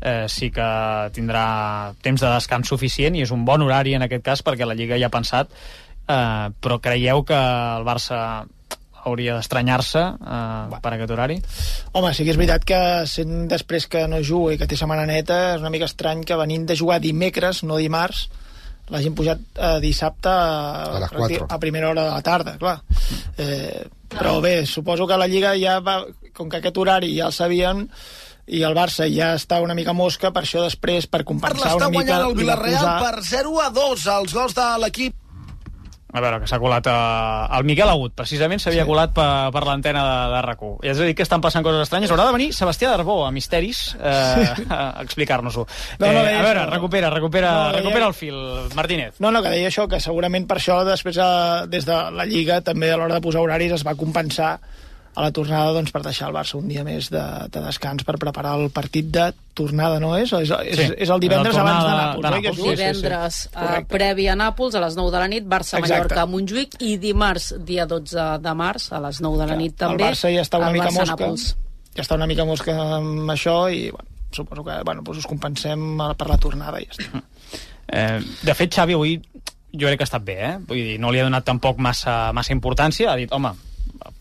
eh, sí que tindrà temps de descans suficient i és un bon horari en aquest cas perquè la Lliga ja ha pensat eh, però creieu que el Barça hauria d'estranyar-se eh, per aquest horari? Home, sí que és veritat que sent després que no juga i que té setmana neta és una mica estrany que venint de jugar dimecres, no dimarts, l'hagin pujat eh, dissabte a, A les 4. a primera hora de la tarda, clar. Eh, però bé, suposo que la Lliga ja va, com que aquest horari ja el sabien, i el Barça ja està una mica mosca, per això després, per compensar L'està una mica... guanyant el li va Villarreal posar- per 0 a 2 als gols de l'equip A veure, que s'ha colat a... el Miquel Agut, precisament s'havia sí. colat per, per l'antena de, de RAC1. I és a dir que estan passant coses estranyes. Haurà de venir Sebastià Darbó a Misteris eh, sí. a explicar-nos-ho. No, no, eh, a veure, això. recupera, recupera, No, deia- recupera el fil, Martínez. No, no, que deia això, que segurament per això després eh, des de la Lliga també a l'hora de posar horaris es va compensar a la tornada doncs, per deixar el Barça un dia més de, de descans per preparar el partit de tornada, no és? És, és, Sí. és el divendres abans de tornada Nàpols, de Nàpols, sí? Divendres, sí, sí. Correcte. previ a Nàpols, a les 9 de la nit, Barça-Mallorca a Montjuïc, i dimarts, dia 12 de març, a les 9 de la nit també, el Barça ja està una mica mosca ja està una mica mosca amb això i bueno, suposo que bueno, doncs us compensem per la tornada i ja està. Eh, de fet, Xavi avui jo crec que ha estat bé, eh? Vull dir, no li ha donat tampoc massa, massa importància, ha dit, home,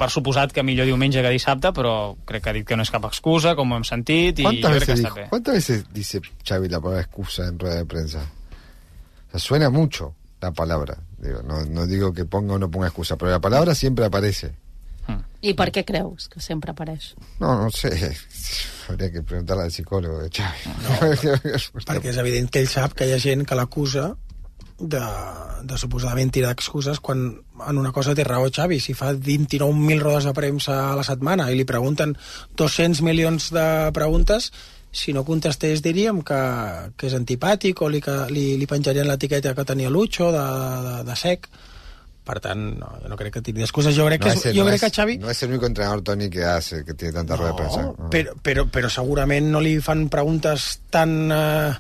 per suposat que millor diumenge que dissabte, però crec que ha dit que no és cap excusa, com ho hem sentit, i jo ¿Cuántas crec que estat dijo- bé. ¿Cuántas veces dice Xavi la palabra excusa en rueda de prensa? O sea, suena mucho la palabra. Digo, no, no digo que ponga o no ponga excusa, pero la palabra siempre aparece. Hmm. I per què creus que sempre apareix? No, no sé. Habría que preguntarle al psicólogo de Xavi. No. perquè és evident que ell sap que hi ha gent que l'acusa de, de suposadament tirar excuses quan en una cosa té raó Xavi. Si fa 29.000 rodes de premsa a la setmana i li pregunten 200 milions de preguntes, si no contestés diríem que, que és antipàtic o li, que, li, li penjarien l'etiqueta que tenia Lucho de, de, de sec. Per tant, no, jo no crec que tingui excuses. Jo crec, No que, es, el- jo no crec es- que Xavi... No es el único entrenador, Tony, que hace, que tiene tanta rueda de prensa. No, però, però, però segurament no li fan preguntes tan eh,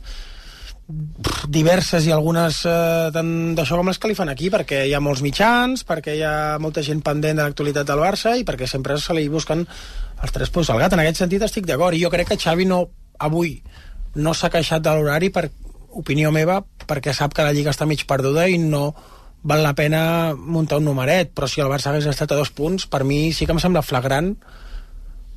diverses i algunes eh, d'això com les que li fan aquí, perquè hi ha molts mitjans, perquè hi ha molta gent pendent de l'actualitat del Barça i perquè sempre se li busquen els tres punts al gat. En aquest sentit estic d'acord. I jo crec que Xavi no, avui no s'ha queixat de l'horari per opinió meva, perquè sap que la Lliga està mig perduda i no val la pena muntar un numeret, però si el Barça hagués estat a dos punts, per mi sí que em sembla flagrant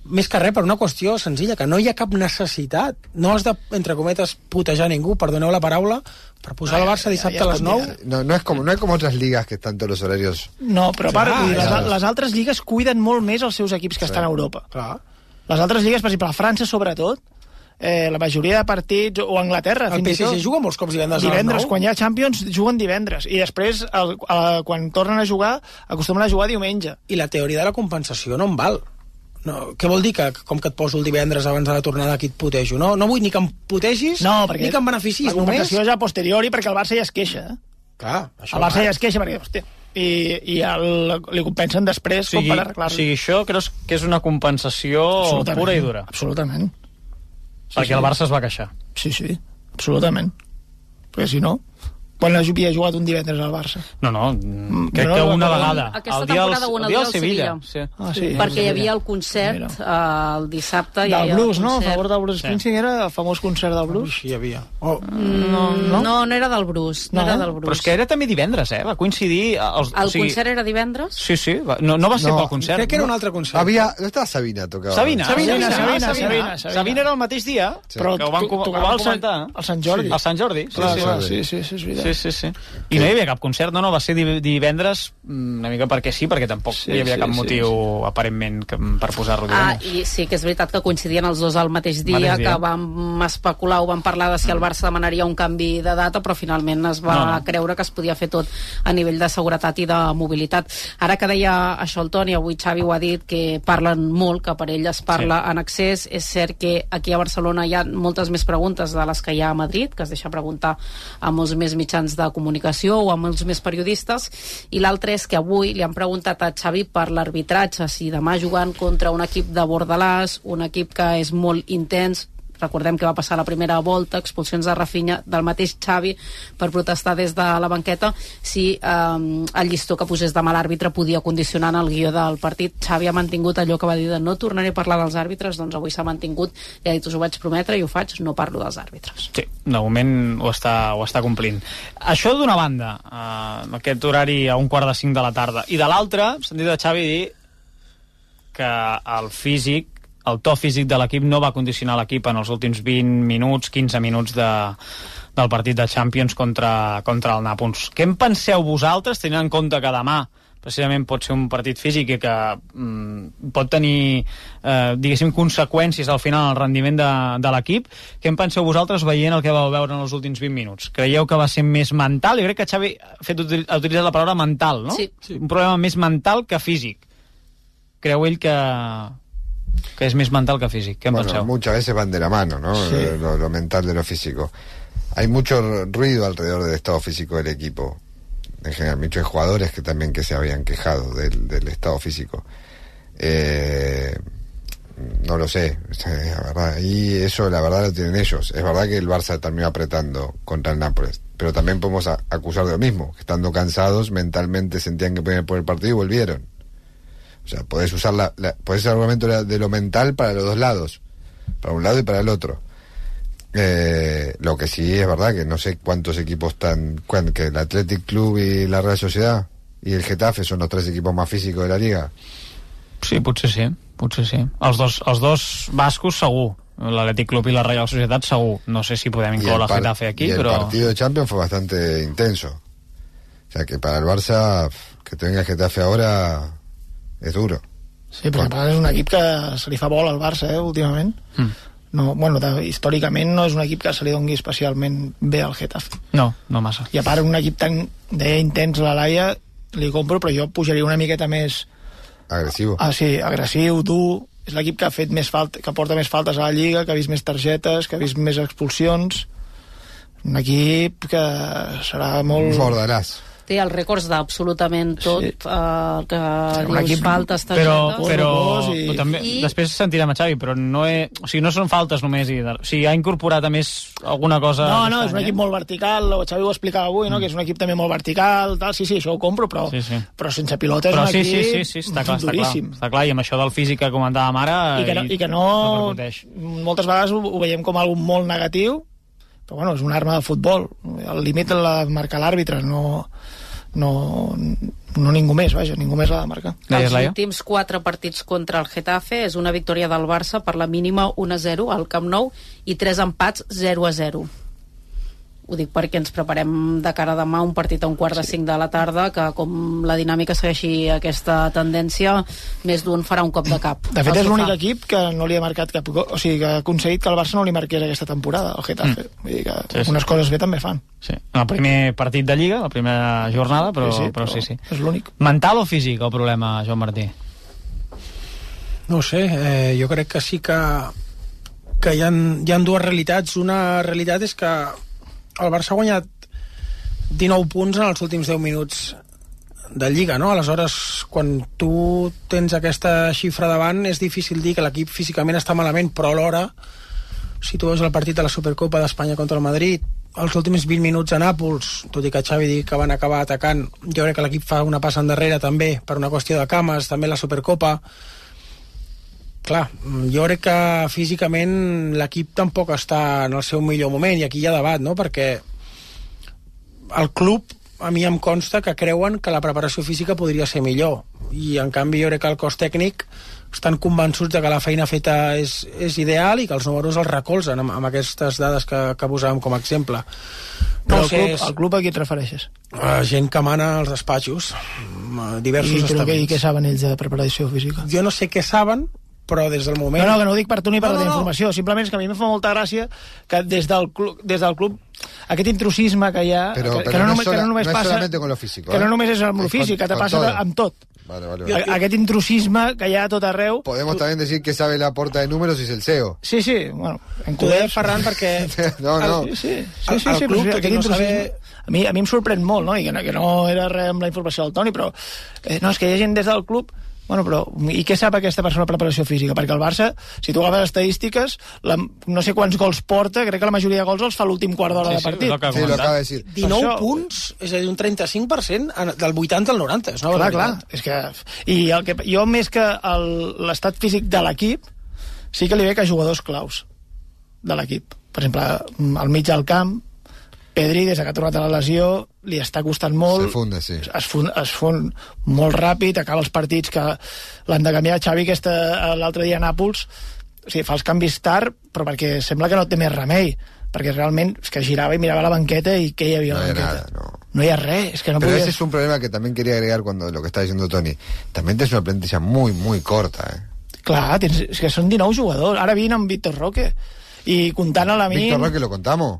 més que res per una qüestió senzilla, que no hi ha cap necessitat. No has de, entre cometes, putejar ningú, perdoneu la paraula, per posar el Barça dissabte a les 9. No, no, es como, no es como otras ligas que están todos los horarios. No, però part, Clar, dir, les, clar. les altres lligues cuiden molt més els seus equips que Sí. estan a Europa. Clar. Les altres lligues, per exemple, a França, sobretot, eh, la majoria de partits, o Anglaterra, El fins i tot, PSG juga molts cops divendres, divendres, a les 9. quan hi ha Champions, juguen divendres, i després, el, el, quan tornen a jugar, acostumen a jugar diumenge. I la teoria de la compensació no em val. No, què vol dir que com que et poso el divendres abans de la tornada aquí et putejo? No, no vull ni que em putegis No, perquè ni que em beneficis la només. compensació és a posteriori perquè el Barça ja es queixa. Eh? Clar, això El Barça va. ja es queixa perquè, hòstia, i, i el, li compensen després O sigui, com per o arreglar-lo. sigui, això creus que és una compensació pura i dura? Absolutament. perquè el Barça es va queixar. Sí, sí, absolutament. Perquè si no, quan havia jugat un divendres al Barça? No, no, Mm, crec no, que una no, vegada. Aquesta el dia temporada una el dia al Sevilla. Sevilla. Sí. Ah, sí. Perquè hi havia el concert eh, el dissabte. hi Del havia blues, el no? A favor del Bruce Sí. Springsteen era el famós concert del blues. Sí, hi havia. Oh, No, no, no, no era del Bruce. No, No? era del Bruce. Però és que era també divendres, eh? Va coincidir... Els, El o sigui, concert era divendres? Sí, sí, va, no, no va ser No, pel concert. crec que era un altre concert. Había, no estaba Sabina tocaba. Sabina, Sabina, Sabina, Sabina, Sabina, Sabina, Sabina, Sabina. era el mateix dia, Sí. Però que ho van, tocava al Sant- Jordi. Al Sant Jordi, sí, sí, sí. Sí, sí, sí, és veritat. Sí, sí, sí. I no hi havia cap concert, no, no, va ser di- divendres mm, una mica perquè sí, perquè tampoc Sí, hi havia sí, cap sí, motiu aparentment que, per posar-lo Ah, i sí que és veritat que coincidien els dos al mateix dia, Mateix dia. que vam especular o vam parlar de si el Barça demanaria un canvi de data, però finalment es va No, no. creure que es podia fer tot a nivell de seguretat i de mobilitat. Ara que deia això el Toni, avui Xavi ho ha dit, que parlen molt, que per ell es parla Sí. en accés, és cert que aquí a Barcelona hi ha moltes més preguntes de les que hi ha a Madrid, que es deixa preguntar a molts més mitjans de comunicació o a molts més periodistes, i l'altre és que avui li han preguntat a Xavi per l'arbitratge, si demà jugant contra un equip de Bordalàs, un equip que és molt intens, recordem que va passar la primera volta, expulsions de Rafinha del mateix Xavi per protestar des de la banqueta si eh, el llistó que posés demà l'àrbitre podia condicionar en el guió del partit. Xavi ha mantingut allò que va dir de no tornaré a parlar dels àrbitres, doncs avui s'ha mantingut i ha dit us ho vaig prometre i ho faig, no parlo dels àrbitres. Sí, de moment ho està, ho està complint. Això d'una banda, eh, aquest horari a un quart de cinc de la tarda, i de l'altra, sentit a Xavi dir que el físic, el to físic de l'equip no va condicionar l'equip en els últims 20 minuts, 15 minuts de, del partit de Champions contra, contra el Nàpols. Què en penseu vosaltres, tenint en compte que demà precisament pot ser un partit físic i que mm, pot tenir, eh, diguéssim, conseqüències al final el rendiment de, de l'equip. Què en penseu vosaltres veient el que vau veure en els últims 20 minuts? Creieu que va ser més mental? Jo crec que Xavi ha, fet, ha utilitzat la paraula mental, no? Sí. Un problema més mental que físic. Creu ell que, que es més mental que físic. Què en Bueno, penseu? muchas veces van de la mano, ¿no? Sí. Lo, lo mental de lo físico. Hay mucho ruido alrededor del estado físico del equipo. En general, muchos jugadores que también que se habían quejado del, del estado físico. Eh, no lo sé, la verdad. Y eso, la verdad, lo tienen ellos. Es verdad que el Barça terminó apretando contra el Nápoles. Pero también podemos acusar de lo mismo. Que estando cansados, mentalmente sentían que podían por el partido y volvieron. O sea, podés usar la, la- podés usar el argumento de lo mental para los dos lados, para un lado y para el otro. Eh, lo que sí es verdad que no sé cuántos equipos están, que el Athletic Club y la Real Sociedad y el Getafe son los tres equipos más físicos de la liga. Sí, potser sí, potser sí. Els dos, els dos bascos segur. L'Atlètic Club i la Reial Societat segur. No sé si podem el, incloure el Getafe aquí, y el però... partido de Champions fue bastante intenso. O sea que para el Barça, que te venga el Getafe ahora es duro. Sí, però és un equip que se li fa vol al Barça, eh, últimament. Mm. No, bueno, de, històricament no és un equip que se li dongui especialment bé al Getafe. No, no massa. I a part, un equip tan deia intens, la Laia, li compro, però jo pujaria una miqueta més... Agressiu. Ah, sí, agressiu, dur... És l'equip que ha fet més falta, que porta més faltes a la Lliga, que ha vist més targetes, que ha vist més expulsions. Un equip que serà molt... Mordaràs. Té els rècords d'absolutament tot, sí. eh, el que un dius, equip- faltes, però, targetes... però, i- però també, I- després sentirem a Xavi, però no, he, o sigui, no són faltes només. I, o sigui, ha incorporat a més alguna cosa... No, no, és un any, equip molt vertical, el Xavi ho explicava avui, no? que és un equip també molt vertical, tal. sí, sí, això ho compro, però, Sí, sí. però sense pilota és Però un sí, equip sí, sí, sí, està clar, està clar, duríssim. està clar, i amb això del físic que comentàvem ara... I que no, i que no repercuteix. moltes vegades ho, ho veiem com algo molt negatiu, però bueno, és una arma de futbol. El límit la marca l'àrbitre, no, no, no ningú més, vaja, ningú més l'ha de marcar. Els últims quatre partits contra el Getafe és una victòria del Barça per la mínima 1-0 al Camp Nou i tres empats 0-0. Ho dic perquè ens preparem de cara a demà un partit a un quart de cinc de la tarda que com la dinàmica segueixi aquesta tendència més d'un farà un cop de cap. De fet, és l'únic equip que no li ha marcat cap gol, o sigui, que ha aconseguit que el Barça no li marqués aquesta temporada, el Getafe. Mm. Vull dir que Sí, sí. unes coses bé també fan. Sí. En el primer partit de Lliga, la primera jornada, però Sí, sí, però, però sí, sí. és l'únic. Mental o físic, el problema, Joan Martí? No ho sé, eh, jo crec que sí que, que hi, ha, hi ha dues realitats. Una realitat és que el Barça ha guanyat 19 punts en els últims 10 minuts de Lliga, no? Aleshores, quan tu tens aquesta xifra davant, és difícil dir que l'equip físicament està malament, però alhora, si tu veus el partit de la Supercopa d'Espanya contra el Madrid, els últims 20 minuts a Nàpols, tot i que Xavi digui que van acabar atacant, jo crec que l'equip fa una passa endarrere també, per una qüestió de cames, també la Supercopa, clar, jo crec que físicament l'equip tampoc està en el seu millor moment i aquí hi ha debat, no? Perquè el club a mi em consta que creuen que la preparació física podria ser millor i en canvi jo crec que el cos tècnic estan convençuts de que la feina feta és, és ideal i que els números els recolzen amb, amb aquestes dades que, que posàvem com a exemple. Però No el sé, club, és el club a qui et refereixes? uh, gent que mana als despatxos, diversos I, què, I estaments. què saben ells de preparació física? Jo no sé què saben, però des del moment... No, no, que no ho dic per tu ni per No, la no, teva no. informació, simplement és que a mi em fa molta gràcia que des del club, des del club aquest intrusisme que hi ha, Pero- que, pero que, no no es només, sola- que no només no es passa... solamente con lo físico, Que ¿eh? no només és amb lo físic, que te passa todo. amb tot. Vale, vale, A- vale. Aquest intrusisme que hi ha a tot arreu... Podemos también decir que sabe la porta de números y es el CEO. Sí, sí, bueno, en T'ho deia Ferran perquè... No, no. Sí, sí, sí, El- sí, el sí, club, però i aquest no saber- A mi, a mi em sorprèn molt, no? I que, no- que no era res amb la informació del Toni, però... Eh, no, és que hi ha gent des del club... Bueno, però i què sap aquesta persona de preparació física? Perquè el Barça, si tu agafes estadístiques, la, no sé quants gols porta, crec que la majoria de gols els fa l'últim quart d'hora Sí, de sí, partit. és el que Sí, acaba de decir. 19 això- punts, és a dir, un 35% en- del 80 al 90. És una Clar, clar, és que... I el que, jo, més que el- l'estat físic de l'equip, sí que li veig a jugadors claus de l'equip. Per exemple, al mig del camp, Pedri, des que ha tornat a la lesió, li està costant molt. Se funde, sí. Es fon, es fon molt ràpid, acaba els partits que l'han de canviar. Xavi, aquesta- l'altre dia a Nàpols, o sigui, fa els canvis tard, però perquè sembla que no té més remei perquè realment és que girava i mirava la banqueta i què hi havia a No la hay banqueta? nada, no. No hi ha res, és que no Pero podies... ese es un problema que también quería agregar cuando lo que está diciendo Tony. También tienes una plantilla muy, muy corta, ¿eh? Clar, tens, és que són 19 jugadors. Ara vine amb Víctor Roque. I comptant a la mi... Víctor Roque lo contamos.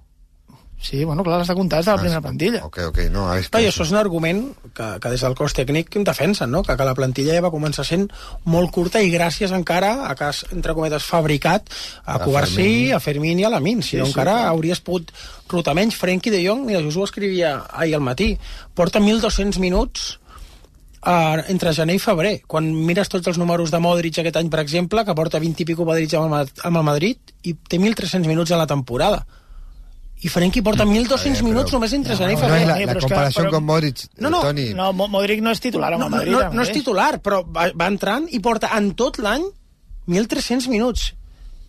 Sí, bueno, clar, l'has de comptar des de la primera plantilla. Ok, ok, no, a ver, Clar, I això és un argument que, que des del cos tècnic defensen, no? que, que la plantilla ja va començar sent molt curta i gràcies encara a que has, entre cometes, fabricat a, A Covarsí, a Fermín i a Lamin. Si Sí, no, sí, encara clar. hauries pogut rotar menys. Frenkie de Jong, mira, us ho escrivia ahir al matí, porta 1.200 minuts uh, entre gener i febrer. Quan mires tots els números de Modric aquest any, per exemple, que porta 20 i pico Modric amb el, amb el Madrid, i té 1.300 minuts en la temporada. I Frenkie porta 1.200 Mm. però- minuts només entre i No es la, Sí, la però és que- comparación però- con Modric, No, no, Tony. No, Mo- Modric no és titular amb no, no, Madrid. no, ara no és titular, però va, va entrant i porta en tot l'any 1.300 minuts.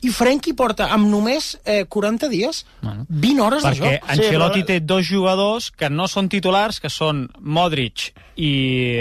I Frenkie porta amb només eh, 40 dies Bueno. 20 hores de Perquè joc. Ancelotti però- té dos jugadors que no són titulars, que són Modric i...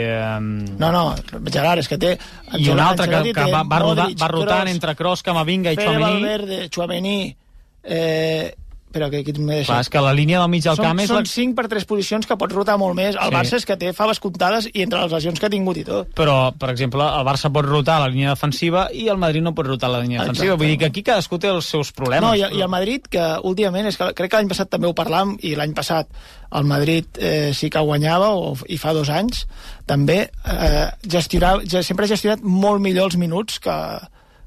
Eh, No, no, Gerard, és que té... i un altre que, que va, va, rodar, Modric, va rotant Kroos, entre Kroos, Camavinga i Fede Chouameni. Valverde, Chouameni, eh, però que aquí m'he deixat. Clar, és que la línia del mig del són, camp és... Són La... 5 per 3 posicions que pots rotar molt més. El Sí. Barça és que té faves comptades i entre les lesions que ha tingut i tot. Però, per exemple, el Barça pot rotar la línia defensiva i el Madrid no pot rotar la línia Exacte. defensiva. Vull dir que aquí cadascú té els seus problemes. No, i, i el Madrid, que últimament, és que crec que l'any passat també ho parlàvem, i l'any passat el Madrid eh, sí que guanyava, o, i fa dos anys, també eh, gestionava, ja, sempre ha gestionat molt millor els minuts que,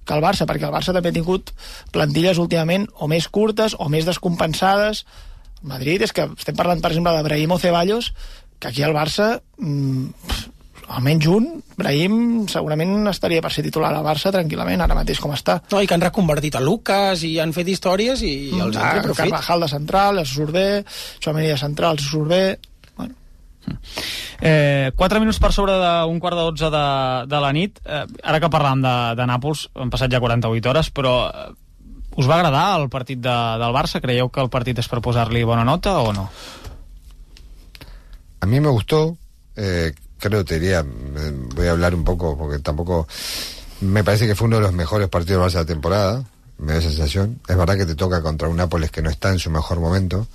que el Barça, perquè el Barça també ha tingut plantilles últimament o més curtes o més descompensades. El Madrid és que estem parlant, per exemple, de Brahim o Ceballos, que aquí al Barça mm, pff, almenys un, Brahim segurament estaria per ser titular al Barça tranquil·lament, ara mateix com està. No, i que han reconvertit a Lucas i han fet històries i, i els han Ah, tret profit. Carvajal de central, els surt bé, Chouameni de central, els surt bé... Bueno, Eh, 4 minuts per sobre d'un quart de 12 de, de la nit. Eh, ara que parlàvem de, de Nàpols, han passat ja 48 hores, però eh, us va agradar el partit de, del Barça? Creieu que el partit és per posar-li bona nota o no? A mí me gustó, eh, creo te diría, eh, voy a hablar un poco porque tampoco me parece que fue uno de los mejores partidos del Barça de la temporada, me da sensación. Es verdad que te toca contra un Nápoles que no está en su mejor momento,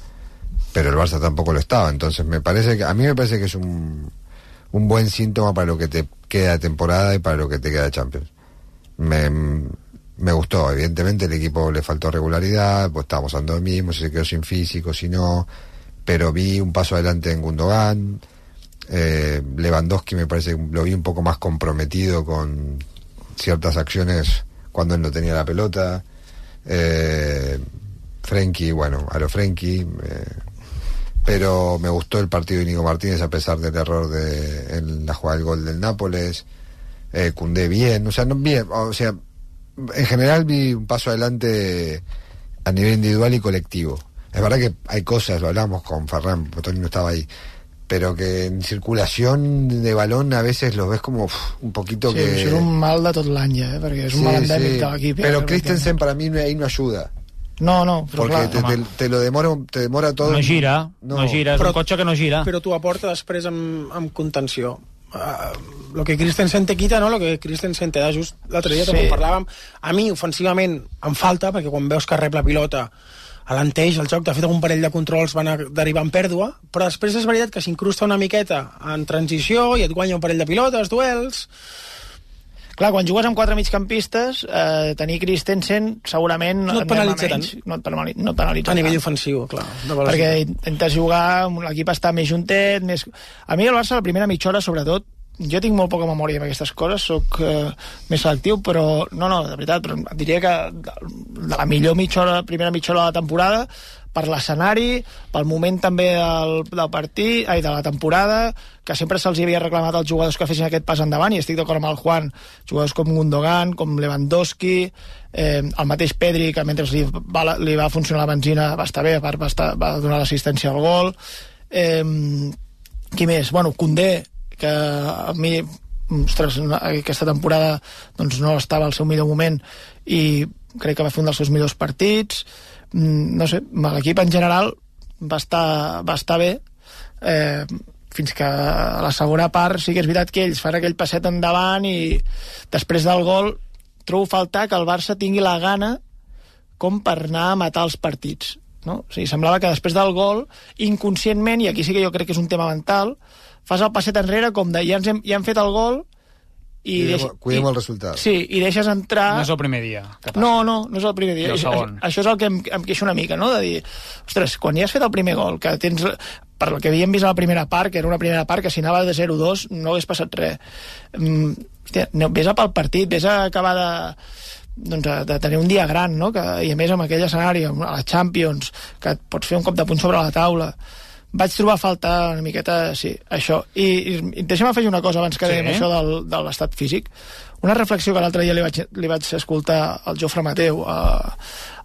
pero el Barça tampoco lo estaba, entonces me parece que a mí me parece que es un un buen síntoma para lo que te queda de temporada y para lo que te queda de Champions. Me, me gustó, evidentemente el equipo le faltó regularidad, pues estábamos andando mismo, se quedó sin físico, si no, pero vi un paso adelante en Gundogan, eh, Lewandowski me parece lo vi un poco más comprometido con ciertas acciones cuando él no tenía la pelota, eh, Frenkie, bueno, a lo Frenkie, eh, pero me gustó el partido de Nico Martínez a pesar del error de en la jugada del gol del Nápoles, eh, Cundé bien, o sea, no bien, o sea, en general vi un paso adelante a nivel individual y colectivo. Es verdad que hay cosas, lo hablamos con Ferran, Toni no estaba ahí, pero que en circulación de balón a veces los ves como uf, un poquito sí, que... és un mal de tot l'any, eh? perquè és un mal endèmic de l'equip. eh? Christensen para mí no- ahí no ayuda. No, no, però Porque clar, te, te, te lo demora, te demora todo. No gira, no, no gira, és Però- un cotxe que no gira. Però t'ho aporta després amb, amb contenció. Uh, lo que Christensen te quita, no? Lo que Christensen te da just l'altre dia Sí. també parlàvem. A mi, ofensivament, em falta, perquè quan veus que rep la pilota alenteix el joc, de fet algun parell de controls van a derivar en pèrdua, però després és veritat que s'incrusta una miqueta en transició i et guanya un parell de pilotes, duels... Clar, quan jugues amb quatre migcampistes, eh, tenir Christensen segurament... No et penalitza menys. No et, penali no et penalitza A nivell tant. ofensiu, clar. De perquè intentes jugar, l'equip està més juntet, més... A mi el Barça, la primera mitja hora, sobretot, jo tinc molt poca memòria amb aquestes coses, sóc eh, més selectiu, però no, no, de veritat, però diria que la millor mitja hora, primera mitja hora de la temporada, per l'escenari, pel moment també del, del partit, ai, de la temporada, que sempre se'ls havia reclamat als jugadors que fessin aquest pas endavant, i estic d'acord amb el Juan, jugadors com Gundogan, com Lewandowski, eh, el mateix Pedri, que mentre li va, li va funcionar la benzina va estar bé, a part va, estar, va donar l'assistència al gol. Eh, qui més? Bueno, Condé, que a mi ostres, aquesta temporada doncs, no estava al seu millor moment i crec que va fer un dels seus millors partits no sé, l'equip en general va estar, va estar bé eh, fins que a la segona part sí que és veritat que ells fan aquell passet endavant i després del gol trobo faltar que el Barça tingui la gana com per anar a matar els partits no? o sigui, semblava que després del gol inconscientment, i aquí sí que jo crec que és un tema mental fas el passet enrere com de ja, ens hem, ja hem fet el gol i Cuidemos, deix- cuidemos i- el resultado. Sí, i deixes entrar... No és el primer dia. Que passa. No, no, no és el primer dia. el Això, segon. això és el que em, em queixo una mica, no? De dir, ostres, quan ja has fet el primer gol, que tens... Per el que havíem vist a la primera part, que era una primera part que si anava de 0-2 no hagués passat res. Mm, hòstia, no, vés a pel partit, vés a acabar de doncs, de, de tenir un dia gran, no? Que, i a més amb aquell escenari, amb la Champions, que et pots fer un cop de punt sobre la taula. Vaig trobar a faltar una miqueta, sí, això. I, i, deixa'm afegir una cosa abans que Sí. dèiem això del, de l'estat físic. Una reflexió que l'altre dia li vaig, li vaig escoltar al Jofre Mateu a,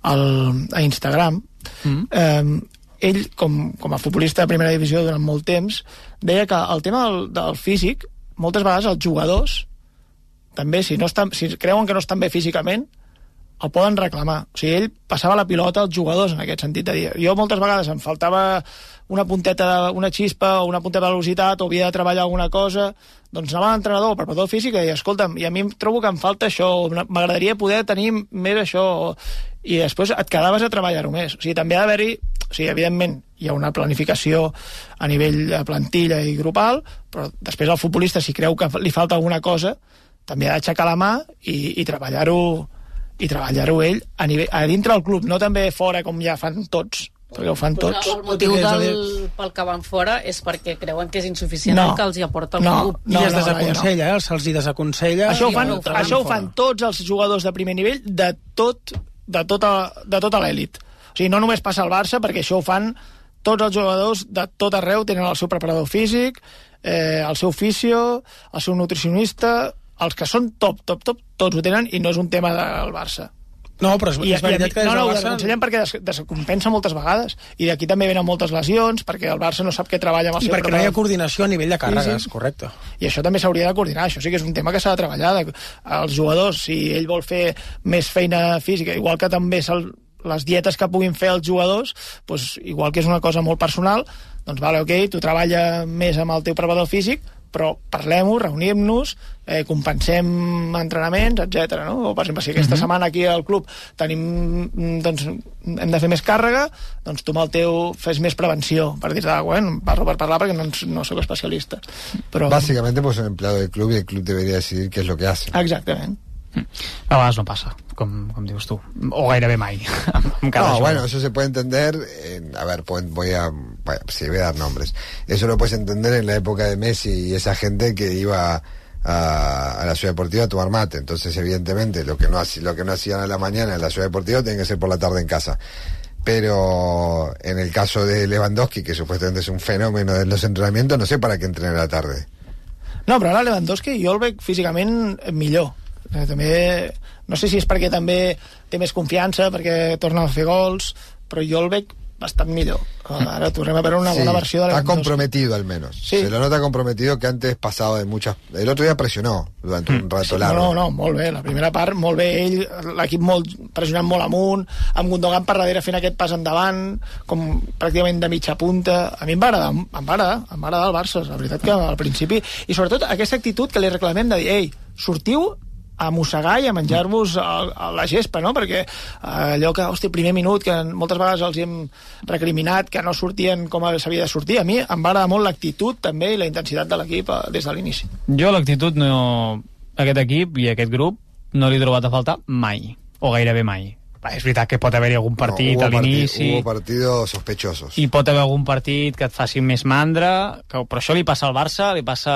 al, a Instagram. Mm. Eh, ell, com, com a futbolista de primera divisió durant molt temps, deia que el tema del, del físic, moltes vegades els jugadors, també, si, no estan, si creuen que no estan bé físicament, el poden reclamar. O sigui, ell passava la pilota als jugadors en aquest sentit de dir. Jo moltes vegades em faltava una punteta, una xispa o una punteta de velocitat o havia de treballar alguna cosa, doncs anava l'entrenador, el preparador físic i escolta'm, i a mi em trobo que em falta això, m'agradaria poder tenir més això, i després et quedaves a treballar-ho més. O sigui, també ha d'haver-hi, o sigui, evidentment, hi ha una planificació a nivell de plantilla i grupal, però després el futbolista, si creu que li falta alguna cosa, també ha d'aixecar la mà i, i treballar-ho i treballar-ho ell a, nivell, a dintre del club, no també fora com ja fan tots, perquè ho fan tots. El motiu del, pel que van fora és perquè creuen que és insuficient No. el que els hi aporta el No, club. no, I es no, desaconsella, eh? Se'ls hi desaconsella. Això ho fan, no ho fan això ho fan tots els jugadors de primer nivell de tot de tota, de tota l'elit. O sigui, no només passa al Barça, perquè això ho fan tots els jugadors de tot arreu, tenen el seu preparador físic, eh, el seu fisio, el seu nutricionista, els que són top, top, top, tots ho tenen i no és un tema del Barça. No, però és, I, és veritat que des no, no, ho Barça... desaconsellem perquè des, descompensa moltes vegades i d'aquí també venen moltes lesions perquè el Barça no sap què treballa amb el I seu perquè no hi ha coordinació a nivell de càrregues, Sí, sí. correcte. i això també s'hauria de coordinar, això sí que és un tema que s'ha de treballar, de, els jugadors, si ell vol fer més feina física, igual que també se'l- les dietes que puguin fer els jugadors, doncs, igual que és una cosa molt personal, doncs vale, ok, tu treballa més amb el teu preparador físic, però parlem-ho, reunim-nos, eh, compensem entrenaments, etc. No? O, per exemple, si aquesta setmana aquí al club tenim, doncs, hem de fer més càrrega, doncs tu amb el teu fes més prevenció, per dir-te, ah, bueno, parlo per parlar perquè no, no sóc especialista. Però... Básicamente, pues un empleado del club y el club debería decidir qué es lo que hace. Exactament. A vegades no passa, com, com dius tu. O gairebé mai. amb cada No, jugador. bueno, eso se puede entender. en- a ver, pueden- voy a. bueno, sí, voy a dar nombres. Eso lo puedes entender en la época de Messi y esa gente que iba a, a la ciudad deportiva a tomar mate. Entonces, evidentemente, lo que no lo que no hacían a la mañana en la ciudad deportiva tiene que ser por la tarde en casa. Pero en el caso de Lewandowski, que supuestamente es un fenómeno de los entrenamientos, no sé para qué entrena a la tarde. No, però ara Lewandowski jo el veig físicament millor. Eh, També, no sé si és perquè també té més confiança, perquè torna a fer gols, però jo el veig bastant millor. Ara tornem a veure una Sí, bona versió de está Lewandowski. comprometido al menos. Sí. Se lo nota comprometido que antes pasaba de muchas. El otro día presionó durante un rato Sí, largo. no, no, molt bé. La primera part, molt bé. Ell, l'equip molt, pressionant molt amunt, amb Gundogan per darrere fent aquest pas endavant, com pràcticament de mitja punta. A mi em va agradar, em va agradar, em va agradar el Barça, la veritat que al principi... I sobretot aquesta actitud que li reclamem de dir, ei, sortiu a mossegar i a menjar-vos a, a la gespa, no? Perquè eh, allò que, hòstia, primer minut, que moltes vegades els hem recriminat que no sortien com s'havia de sortir, a mi em va agradar molt l'actitud també i la intensitat de l'equip eh, des de l'inici. Jo l'actitud no... Aquest equip i aquest grup no li he trobat a faltar mai, o gairebé mai. És veritat que pot haver-hi algun partit No, a l'inici Hubo partidos sospechosos. i pot haver algun partit que et faci més mandra, que, però això li passa al Barça, li passa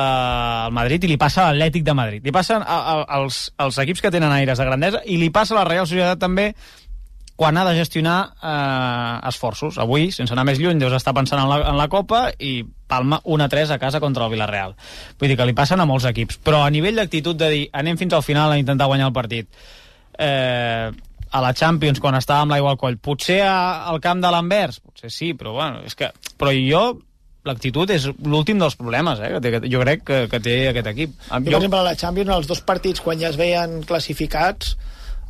al Madrid i li passa a l'Atlètic de Madrid. Li passa a, a, als, als equips que tenen aires de grandesa i li passa a la Real Societat també quan ha de gestionar eh, esforços. Avui, sense anar més lluny, deus estar pensant en la, en la Copa i palma 1-3 a casa contra el Villarreal. Vull dir que li passen a molts equips. Però a nivell d'actitud de dir anem fins al final a intentar guanyar el partit, eh, a la Champions quan estava amb l'aigua al coll, potser a, al camp de l'Anvers, potser sí, però bueno, és que... Però jo l'actitud és l'últim dels problemes, eh, que té, jo crec que, que té aquest equip. Jo, per exemple, a la Champions, els dos partits, quan ja es veien classificats,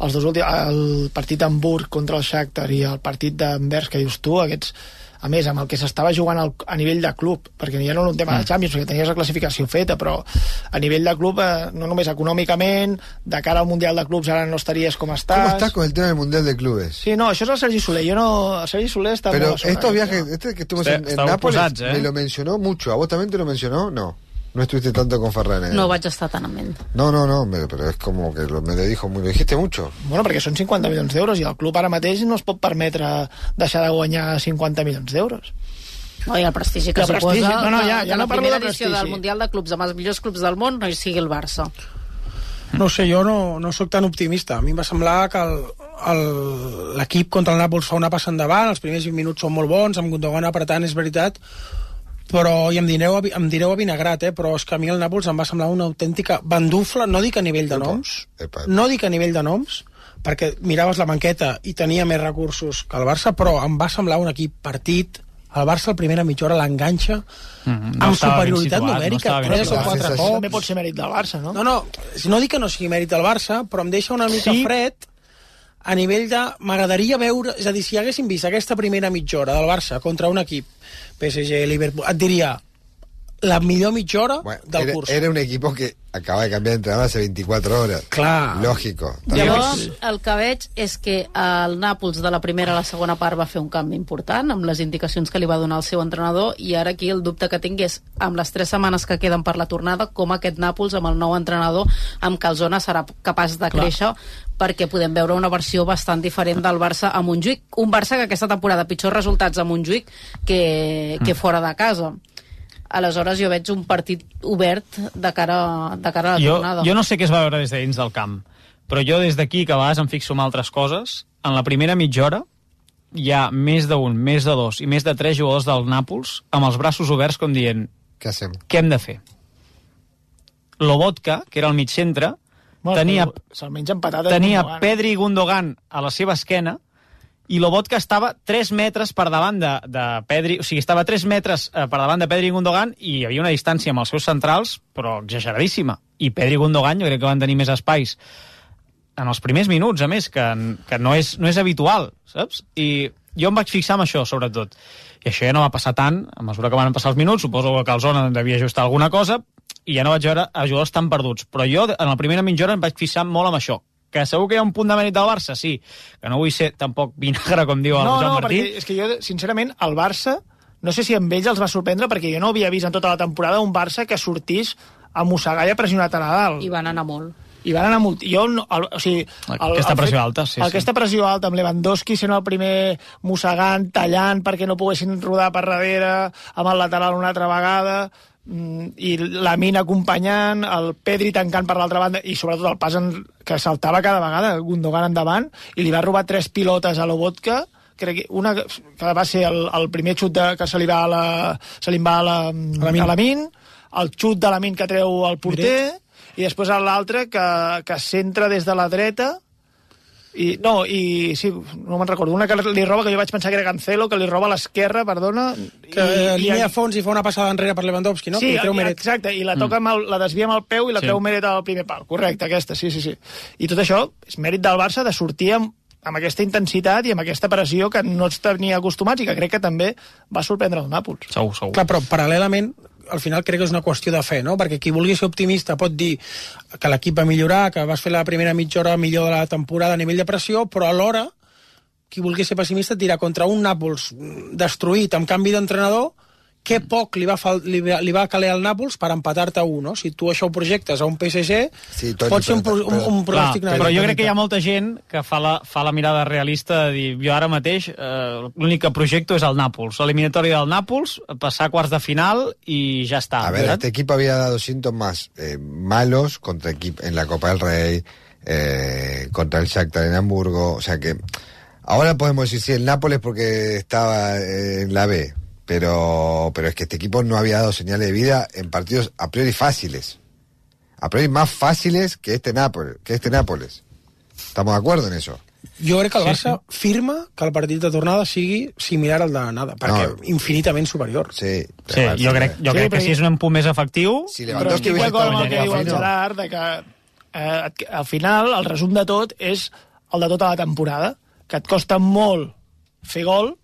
els dos últims, el partit d'Hamburg contra el Shakhtar i el partit d'Anvers, que dius tu, aquests, a més, amb el que s'estava jugant al, a nivell de club, perquè ja no era un tema de Champions, perquè tenies la classificació feta, però a nivell de club, eh, no només econòmicament, de cara al Mundial de Clubs ara no estaries com estàs... ¿Cómo estás con el tema del Mundial de Clubes? Sí, no, això és el Sergi Soler. Jo no... El Sergi Soler està sobre estos viajes, este que estuvimos en, en Nápoles, posats, ¿eh? me lo mencionó mucho. ¿A vos también te lo mencionó? No. No estuviste tanto con Ferran. eh. No vaig estar tan amb ell. No, no, no, me- pero es como que lo, me lo dijo muy, lo dijiste mucho. Bueno, perquè són 50 milions d'euros i el club ara mateix no es pot permetre deixar de guanyar 50 milions d'euros. No, i el prestigi que El suposa prestigi. No, no, ja- ja la no parlo primera de edició prestigi. del Mundial de Clubs amb els millors clubs del món no hi sigui el Barça. No sé, jo no, no sóc tan optimista. A mi em va semblar que l'equip contra el Nàpols fa una passa endavant, els primers 20 minuts són molt bons, amb Gundogan apretant, és veritat, però i em direu, em direu a vinagrat, eh? però és que a mi el Nàpols em va semblar una autèntica bandufla, no dic a nivell de Epa, noms, epa. no dic a nivell de noms, perquè miraves la banqueta i tenia més recursos que el Barça, però em va semblar un equip partit, el Barça a la primera mitja hora l'enganxa Mhm, no amb superioritat situat, no numèrica, ben tres o situat. quatre La sensació- cops. També pot ser mèrit del Barça, no? No, no, no dic que no sigui mèrit del Barça, però em deixa una mica Sí. fred a nivell de... M'agradaria veure... És a dir, si haguéssim vist aquesta primera mitja hora del Barça contra un equip, PSG, Liverpool, et diria la millor mitja hora Bueno, del era, curs. era un equipo que acaba de cambiar de entrenador hace 24 horas. Clar. Lógico. Jo el que veig és que el Nàpols de la primera a la segona part va fer un canvi important amb les indicacions que li va donar el seu entrenador i ara aquí el dubte que tinc és amb les tres setmanes que queden per la tornada com aquest Nàpols amb el nou entrenador amb Calzona serà capaç de Clar. créixer perquè podem veure una versió bastant diferent del Barça a Montjuïc un Barça que aquesta temporada pitjors resultats a Montjuïc que, que fora de casa aleshores jo veig un partit obert de cara, de cara a la jo, tornada jo no sé què es va veure des de dins del camp, però jo des d'aquí, que a vegades em fixo en altres coses, en la primera mitja hora hi ha més d'un, més de dos i més de tres jugadors del Nàpols amb els braços oberts com dient Què hacem? què hem de fer? Lobotka, que era el mig centre, Bueno, tenia, tenia. Pedri i Gundogan a la seva esquena i Lobotka estava 3 metres per davant de, de Pedri, o sigui, estava 3 metres eh, per davant de Pedri i Gundogan i hi havia una distància amb els seus centrals, però exageradíssima. I Pedri i Gundogan jo crec que van tenir més espais en els primers minuts, a més, que, que no, és, no és habitual, saps? I jo em vaig fixar en això, sobretot. I això ja no va passar tant, a mesura que van passar els minuts, suposo que el Zona devia ajustar alguna cosa, i ja no vaig veure a jugadors tan perduts. Però jo, en la primera mitja hora, em vaig fixar molt amb això. Que segur que hi ha un punt de mèrit del Barça, sí. Que no vull ser tampoc vinagre, com diu el no, Joan no, Martí. perquè és que jo, sincerament, el Barça, no sé si amb ells els va sorprendre, perquè jo no havia vist en tota la temporada un Barça que sortís a mossegar i a pressionar tan a dalt. i van anar molt I van anar molt... Jo, no, el, o sigui, el, Aquesta el pressió fet- alta, sí, sí. Aquesta pressió alta amb Lewandowski sent el primer mossegant, tallant perquè no poguessin rodar per darrere, amb el lateral una altra vegada, i la mina acompanyant, el Pedri tancant per l'altra banda, i sobretot el pas en, que saltava cada vegada, Gundogan endavant, i li va robar tres pilotes a Lobotka, crec que una que va ser el, el primer xut de, que se li va a la, se li va a la, Lamin. a la Min, el xut de la Min que treu el porter, i després l'altre que, que centra des de la dreta i, no, i sí, no me'n recordo una que li roba, que jo vaig pensar que era Cancelo que li roba a l'esquerra, perdona Que eh, línia de fons i fa una passada enrere per Lewandowski, no? Sí, que treu Meret. exacte, i la toca amb el, la desvia amb el peu i la Sí. treu Meret al primer pal. Correcte, aquesta, sí, sí, sí. I tot això és mèrit del Barça de sortir amb, amb aquesta intensitat i amb aquesta pressió que no ens tenia acostumats i que crec que també va sorprendre el Nàpols. Segur, segur. Clar, però paral·lelament al final crec que és una qüestió de fe, no? Perquè qui vulgui ser optimista pot dir que l'equip va millorar, que vas fer la primera mitja hora millor de la temporada a nivell de pressió, però alhora qui vulgui ser pessimista et dirà contra un Nàpols mm, destruït amb canvi d'entrenador que poc li va, fal li, va, li va caler al Nàpols per empatar-te a un, no? Si tu això ho projectes a un PSG, Sí, Toni, pot ser un, però- un, un Clar, pronòstic però negatiu. jo crec que hi ha molta gent que fa la, fa la mirada realista de dir, jo ara mateix eh, l'únic que projecto és el Nàpols, l'eliminatori del Nàpols, passar a quarts de final i ja està. A ver, saps? este equipo había dado síntomas eh, malos contra equip en la Copa del Rey, eh, contra el Shakhtar en Hamburgo, o sea que ahora podemos decir sí el Nápoles porque estaba eh, en la B, pero pero es que este equipo no había dado señales de vida en partidos a priori fáciles, a priori más fáciles que este Nápoles, que este Nápoles. ¿Estamos de acuerdo en eso? Jo crec que el Sí, Barça firma que el partit de tornada sigui similar al d'anada, perquè No. infinitament superior. Sí, Sí, jo crec, jo Sí, crec que si és un punt més efectiu... Si Però estic d'acord amb el que diu el. Gerard, de que eh, al final el resum de tot és el de tota la temporada, que et costa molt fer gol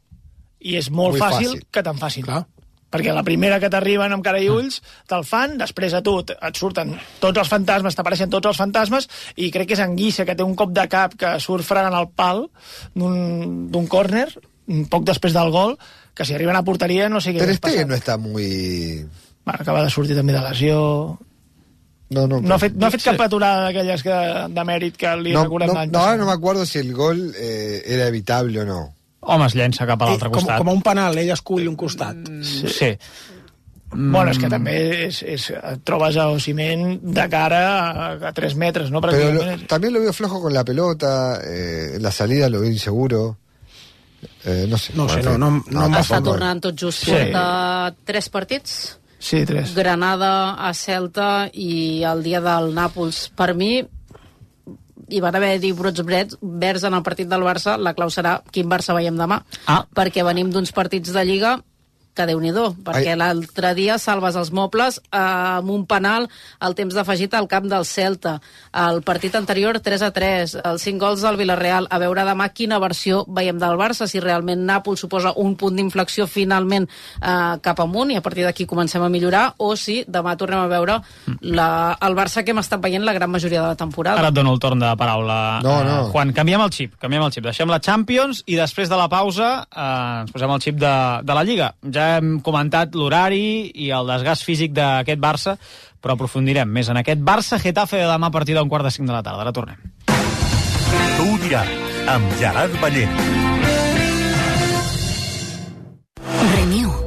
i és molt fàcil, fàcil. que te'n facin. Clar. Perquè la primera que t'arriben amb cara i ulls te'l fan, després a tu et surten tots els fantasmes, t'apareixen tots els fantasmes, i crec que és en Guissa, que té un cop de cap que surt fregant el pal d'un córner, poc després del gol, que si arriben a porteria no sé què Ter Stegen passat. no está muy... Bueno, acaba de sortir també de lesió, No, no, no ha fet, no ha fet cap aturada d'aquelles que, de mèrit que li no, recordem no, no, no me acuerdo si el gol eh, era evitable o no. Home, es llença cap a l'altre Eh, com, costat. com a un penal, ell escull un costat. Sí. sí. Bueno, és que també és, és, et trobes a Ociment de cara a, a 3 metres, no? Pero Pràcticament. lo- también lo veo flojo con la pelota, eh, la salida lo veo inseguro. Eh, no sé. No sé, no- no- no em va Està tornant tot just. Sí. Porta tres partits, Sí, 3. Granada a Celta i el dia del Nàpols. Per mi, hi van haver dir brots verds en el partit del Barça, la clau serà quin Barça veiem demà, Ah. perquè venim d'uns partits de Lliga que déu nhi perquè l'altre dia salves els mobles eh, amb un penal al temps d'afegit al camp del Celta. El partit anterior 3 a 3, els 5 gols del Villarreal. A veure demà quina versió veiem del Barça, si realment Nàpol suposa un punt d'inflexió finalment eh, cap amunt i a partir d'aquí comencem a millorar, o si demà tornem a veure la, el Barça que hem estat veient la gran majoria de la temporada. Ara et dono el torn de paraula. No, no. Uh, Juan, canviem el xip, canviem el xip. Deixem la Champions i després de la pausa uh, ens posem el xip de, de la Lliga. Ja hem comentat l'horari i el desgast físic d'aquest Barça, però aprofundirem més en aquest Barça-Getafe de demà a partir d'un quart de cinc de la tarda. Ara tornem. Tu ho diràs, amb Gerard Ballent. Renew.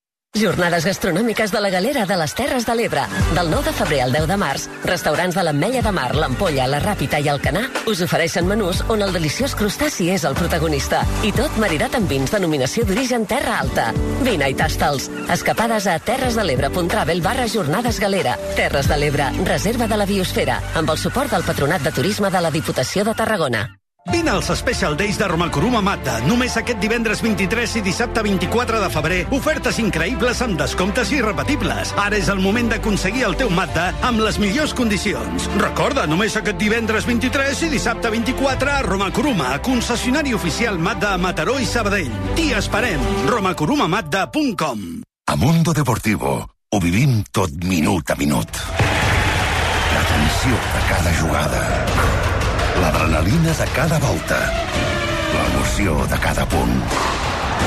Jornades gastronòmiques de la Galera de les Terres de l'Ebre. Del 9 de febrer al 10 de març, restaurants de l'Ametlla de Mar, l'Ampolla, la Ràpita i el Canà us ofereixen menús on el deliciós crustaci és el protagonista. I tot maridat amb vins denominació d'origen Terra Alta. Vine i tasta'ls. Escapades a terresdelebre.travel barra jornades galera. Terres de l'Ebre, reserva de la biosfera, amb el suport del Patronat de Turisme de la Diputació de Tarragona. Vine als Special Days de Romakuruma Mazda. Només aquest divendres 23 i dissabte 24 de febrer. Ofertes increïbles amb descomptes irrepetibles. Ara és el moment d'aconseguir el teu Mazda amb les millors condicions. Recorda, només aquest divendres 23 i dissabte 24 a Romakuruma, concessionari oficial Mazda a Mataró i Sabadell. T'hi esperem. romakurumamazda.com A Mundo Deportivo ho vivim tot minut a minut. La tensió de cada jugada. L'adrenalina de cada volta. L'emoció de cada punt.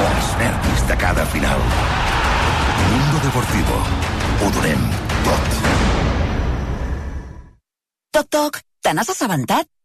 Els nervis de cada final. Mundo Deportivo. Ho donem tot. Toc, toc, te n'has assabentat?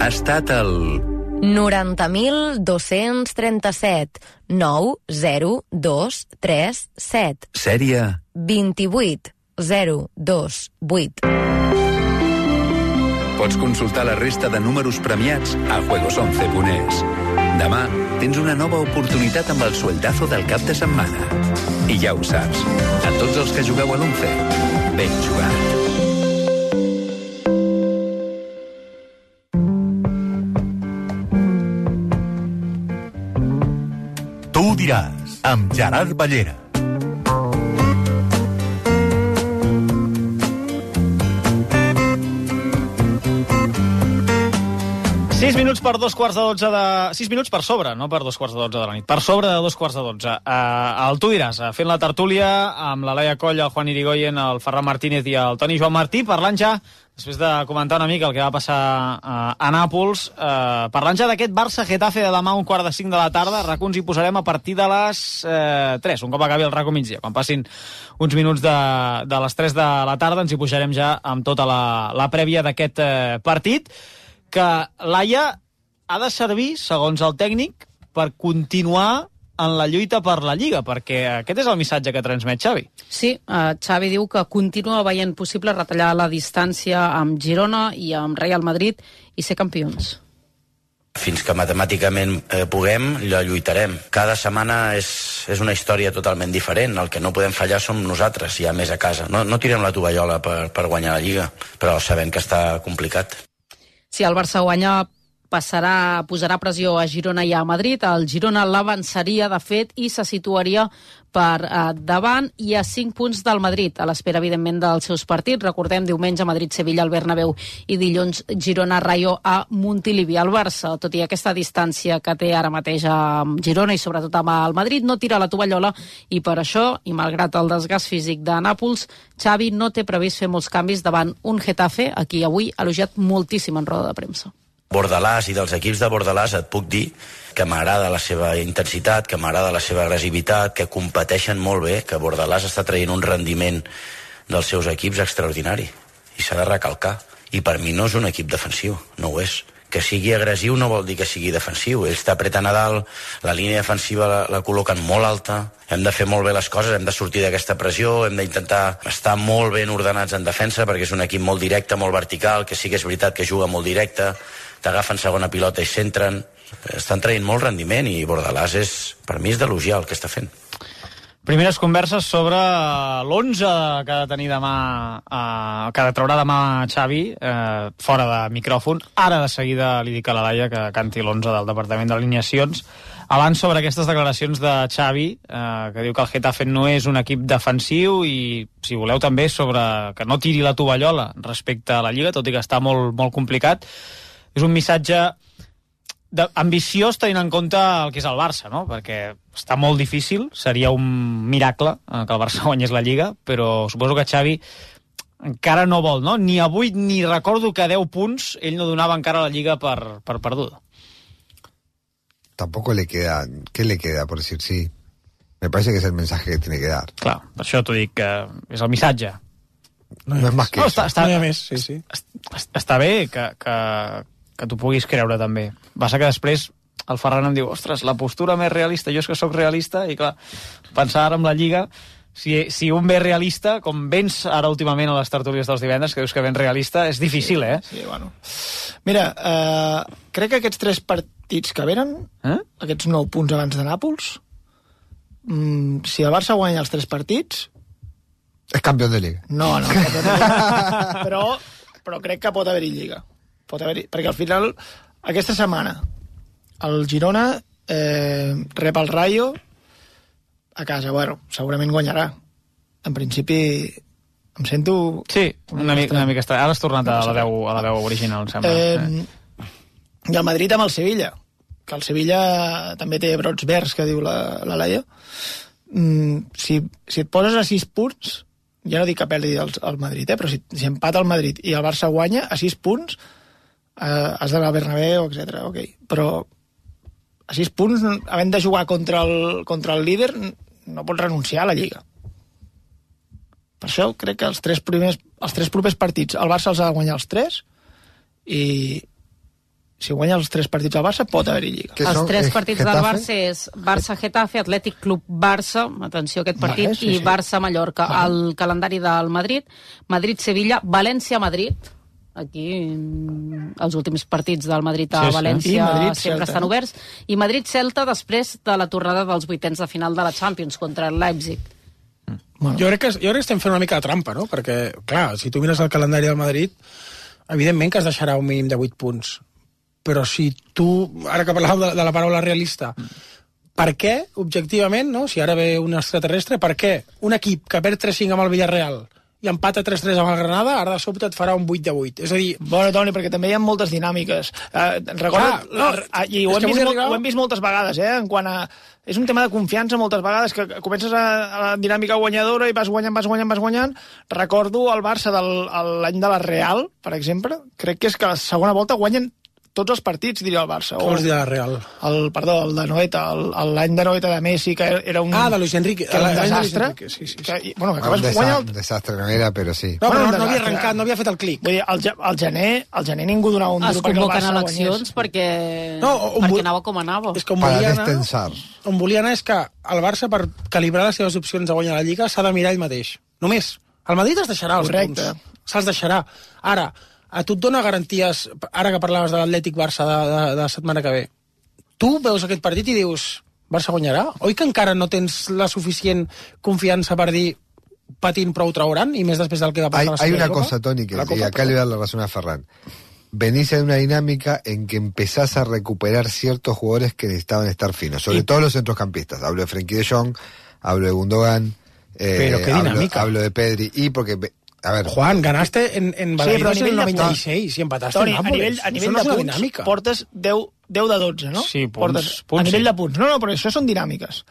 ha estat el 90.237 90237 sèrie 28 028 Pots consultar la resta de números premiats a juegos11.es. Demà tens una nova oportunitat amb el sueldazo del cap de setmana. I ja ho saps, a tots els que jugueu a l'11, ben jugat. Diràs, amb Gerard Ballera. Sis minuts per dos quarts de dotze de... Sis minuts per sobre, no per dos quarts de dotze de la nit. Per sobre de dos quarts de dotze. Uh, el Tu diràs, uh, fent la tertúlia amb la Laia Coll, el Juan Irigoyen, el Ferran Martínez i el Toni Joan Martí, parlant ja, després de comentar una mica el que va passar uh, a Nàpols, uh, parlant ja d'aquest Barça-Getafe de demà un quart de cinc de la tarda, racó ens hi posarem a partir de les uh, 3, un cop acabi el racó migdia. Quan passin uns minuts de, de les 3 de la tarda ens hi pujarem ja amb tota la, la prèvia d'aquest uh, partit que l'AIA ha de servir, segons el tècnic, per continuar en la lluita per la Lliga, perquè aquest és el missatge que transmet Xavi. Sí, uh, Xavi diu que continua veient possible retallar la distància amb Girona i amb Real Madrid i ser campions. Fins que matemàticament eh, puguem, la lluitarem. Cada setmana és, és una història totalment diferent. El que no podem fallar som nosaltres, ja més a casa. No, no tirem la tovallola per, per guanyar la Lliga, però sabem que està complicat. Si el Barça guanya passarà, posarà pressió a Girona i a Madrid. El Girona l'avançaria, de fet, i se situaria per eh, davant i a 5 punts del Madrid, a l'espera, evidentment, dels seus partits. Recordem, diumenge Madrid-Sevilla al Bernabéu i dilluns Girona-Rayo a Montilivi. El Barça, tot i aquesta distància que té ara mateix amb Girona i sobretot amb el Madrid, no tira la tovallola i per això, i malgrat el desgast físic de Nàpols, Xavi no té previst fer molts canvis davant un Getafe, a qui avui ha elogiat moltíssim en roda de premsa. Bordalàs i dels equips de Bordalàs et puc dir que m'agrada la seva intensitat, que m'agrada la seva agressivitat, que competeixen molt bé, que Bordalàs està traient un rendiment dels seus equips extraordinari i s'ha de recalcar. I per mi no és un equip defensiu, no ho és. Que sigui agressiu no vol dir que sigui defensiu. Ell està apretant a dalt, la línia defensiva la, la col·loquen molt alta, hem de fer molt bé les coses, hem de sortir d'aquesta pressió, hem d'intentar estar molt ben ordenats en defensa, perquè és un equip molt directe, molt vertical, que sí que és veritat que juga molt directe, t'agafen segona pilota i centren, estan traient molt rendiment i Bordalàs és, per mi és d'elogiar el que està fent. Primeres converses sobre l'11 que ha de tenir demà, eh, que ha de demà Xavi, eh, fora de micròfon. Ara de seguida li dic a la Laia que canti l'11 del Departament d'Alineacions. Abans sobre aquestes declaracions de Xavi, eh, que diu que el Getafe no és un equip defensiu i, si voleu, també sobre que no tiri la tovallola respecte a la Lliga, tot i que està molt, molt complicat. És un missatge de, ambiciós tenint en compte el que és el Barça, no? perquè està molt difícil, seria un miracle eh, que el Barça guanyés la Lliga, però suposo que Xavi encara no vol, no? Ni avui ni recordo que a 10 punts ell no donava encara la Lliga per, per perduda. Tampoco le queda, ¿qué le queda por decir sí? Me parece que es el mensaje que tiene que dar. Clar, per això t'ho dic, que és el missatge. No, no es más que No, eso. està, està, No hi ha més, sí, sí. est- està bé que, que, que t'ho puguis creure també. Passa que després el Ferran em diu, ostres, la postura més realista, jo és que sóc realista, i clar, pensar ara amb la Lliga, si, si un ve realista, com vens ara últimament a les tertúlies dels divendres, que dius que vens realista, és difícil, eh? Sí, bueno. Mira, eh, crec que aquests tres partits que venen, eh? aquests nou punts abans de Nàpols, mm, si el Barça guanya els tres partits, Es campeón de liga. no, no, però, però crec que pot haver-hi Lliga. Pot haver perquè al final, aquesta setmana, el Girona eh, rep el Rayo a casa. Bueno, segurament guanyarà. En principi, em sento... Sí, una, mica, una mica estrany. Ara has tornat a la veu, a la veu original, em sembla. Eh, I el Madrid amb el Sevilla, que el Sevilla també té brots verds, que diu la, la Laia. Mm, si, si et poses a 6 punts, ja no dic que perdi el, el Madrid, eh, però si, si empata el Madrid i el Barça guanya, a 6 punts eh, has d'anar al Bernabéu, etc. ok. Però a 6 punts, havent de jugar contra el, contra el líder, no pots renunciar a la Lliga. Per això crec que els tres, primers, els tres propers partits el Barça els ha de guanyar els tres i si guanya els tres partits al Barça pot haver-hi Lliga. Els tres partits del Barça és Barça-Getafe, Atlètic Club Barça, atenció a aquest partit, Vale, sí, i sí. Barça-Mallorca. Vale. El calendari del Madrid, Madrid-Sevilla, València-Madrid, aquí mm, els últims partits del Madrid a Sí, sí. València I Madrid-Celta, sempre estan no? oberts, i Madrid-Celta després de la tornada dels vuitens de final de la Champions contra el Leipzig. Bueno. Jo, crec que, jo crec que estem fent una mica de trampa, no? Perquè, clar, si tu mires el calendari del Madrid, evidentment que es deixarà un mínim de 8 punts. Però si tu, ara que parlàvem de, de la paraula realista, per què, objectivament, no? si ara ve un extraterrestre, per què un equip que perd 3-5 amb el Villarreal i empata 3-3 amb el Granada, ara de sobte et farà un 8 de 8. És a dir... Bueno, Toni, perquè també hi ha moltes dinàmiques. Uh, recorda, no, ah, i ho hem, vist, arribar- ho hem vist moltes vegades, eh? En quant a... És un tema de confiança moltes vegades, que comences a, a la dinàmica guanyadora i vas guanyant, vas guanyant, vas guanyant. Recordo el Barça el- l'any de la Real, per exemple. Crec que és que la segona volta guanyen tots els partits, diria el Barça. Què vols dir de la Real? El, perdó, el de Noeta, el- el- l'any de Noeta de Messi, que era un... Ah, de Luis Enrique. Que era un de desastre. Enrique, sí, sí, sí. Que, bueno, que Ah, un, acabes desa guanyant... un desastre no era, però sí. No, però un no, no havia desastre. arrencat, no havia fet el clic. Vull dir, al, al gener, al gener ningú donava un Es duro perquè el convoquen Barça eleccions guanyés. perquè, No, on perquè vol- anava com anava. És que on Para volia anar, on volia anar és que el Barça, per calibrar les seves opcions de guanyar la Lliga, s'ha de mirar ell mateix. Només. El Madrid es deixarà els Correcte. punts. Se'ls deixarà. Ara, a tu et dona garanties, ara que parlaves de l'Atlètic Barça de, de, de la setmana que ve, tu veus aquest partit i dius Barça guanyarà? Oi que encara no tens la suficient confiança per dir patint prou trauran, i més després del que va Hay, passar a la hay una Supercopa? cosa, Tony, que La y Copa, acá le voy a dar la razón a Ferran. venís en una dinámica en que empezás a recuperar ciertos jugadores que necesitaban estar finos, sobre Y- todo los centrocampistas. Hablo de Frenkie de Jong, hablo de Gundogan, eh, Pero qué hablo, dinámica. hablo de Pedri, y porque, a ver, Juan, ganaste en, en Sí, però a en el nivell de 96 i empataste Toni, en a Nàpoles. nivell, a nivell no de és una punts dinàmica. portes 10, 10 de 12, no? Sí, punts- portes, punts, a nivell sí. de punts. No, no, però això són dinàmiques.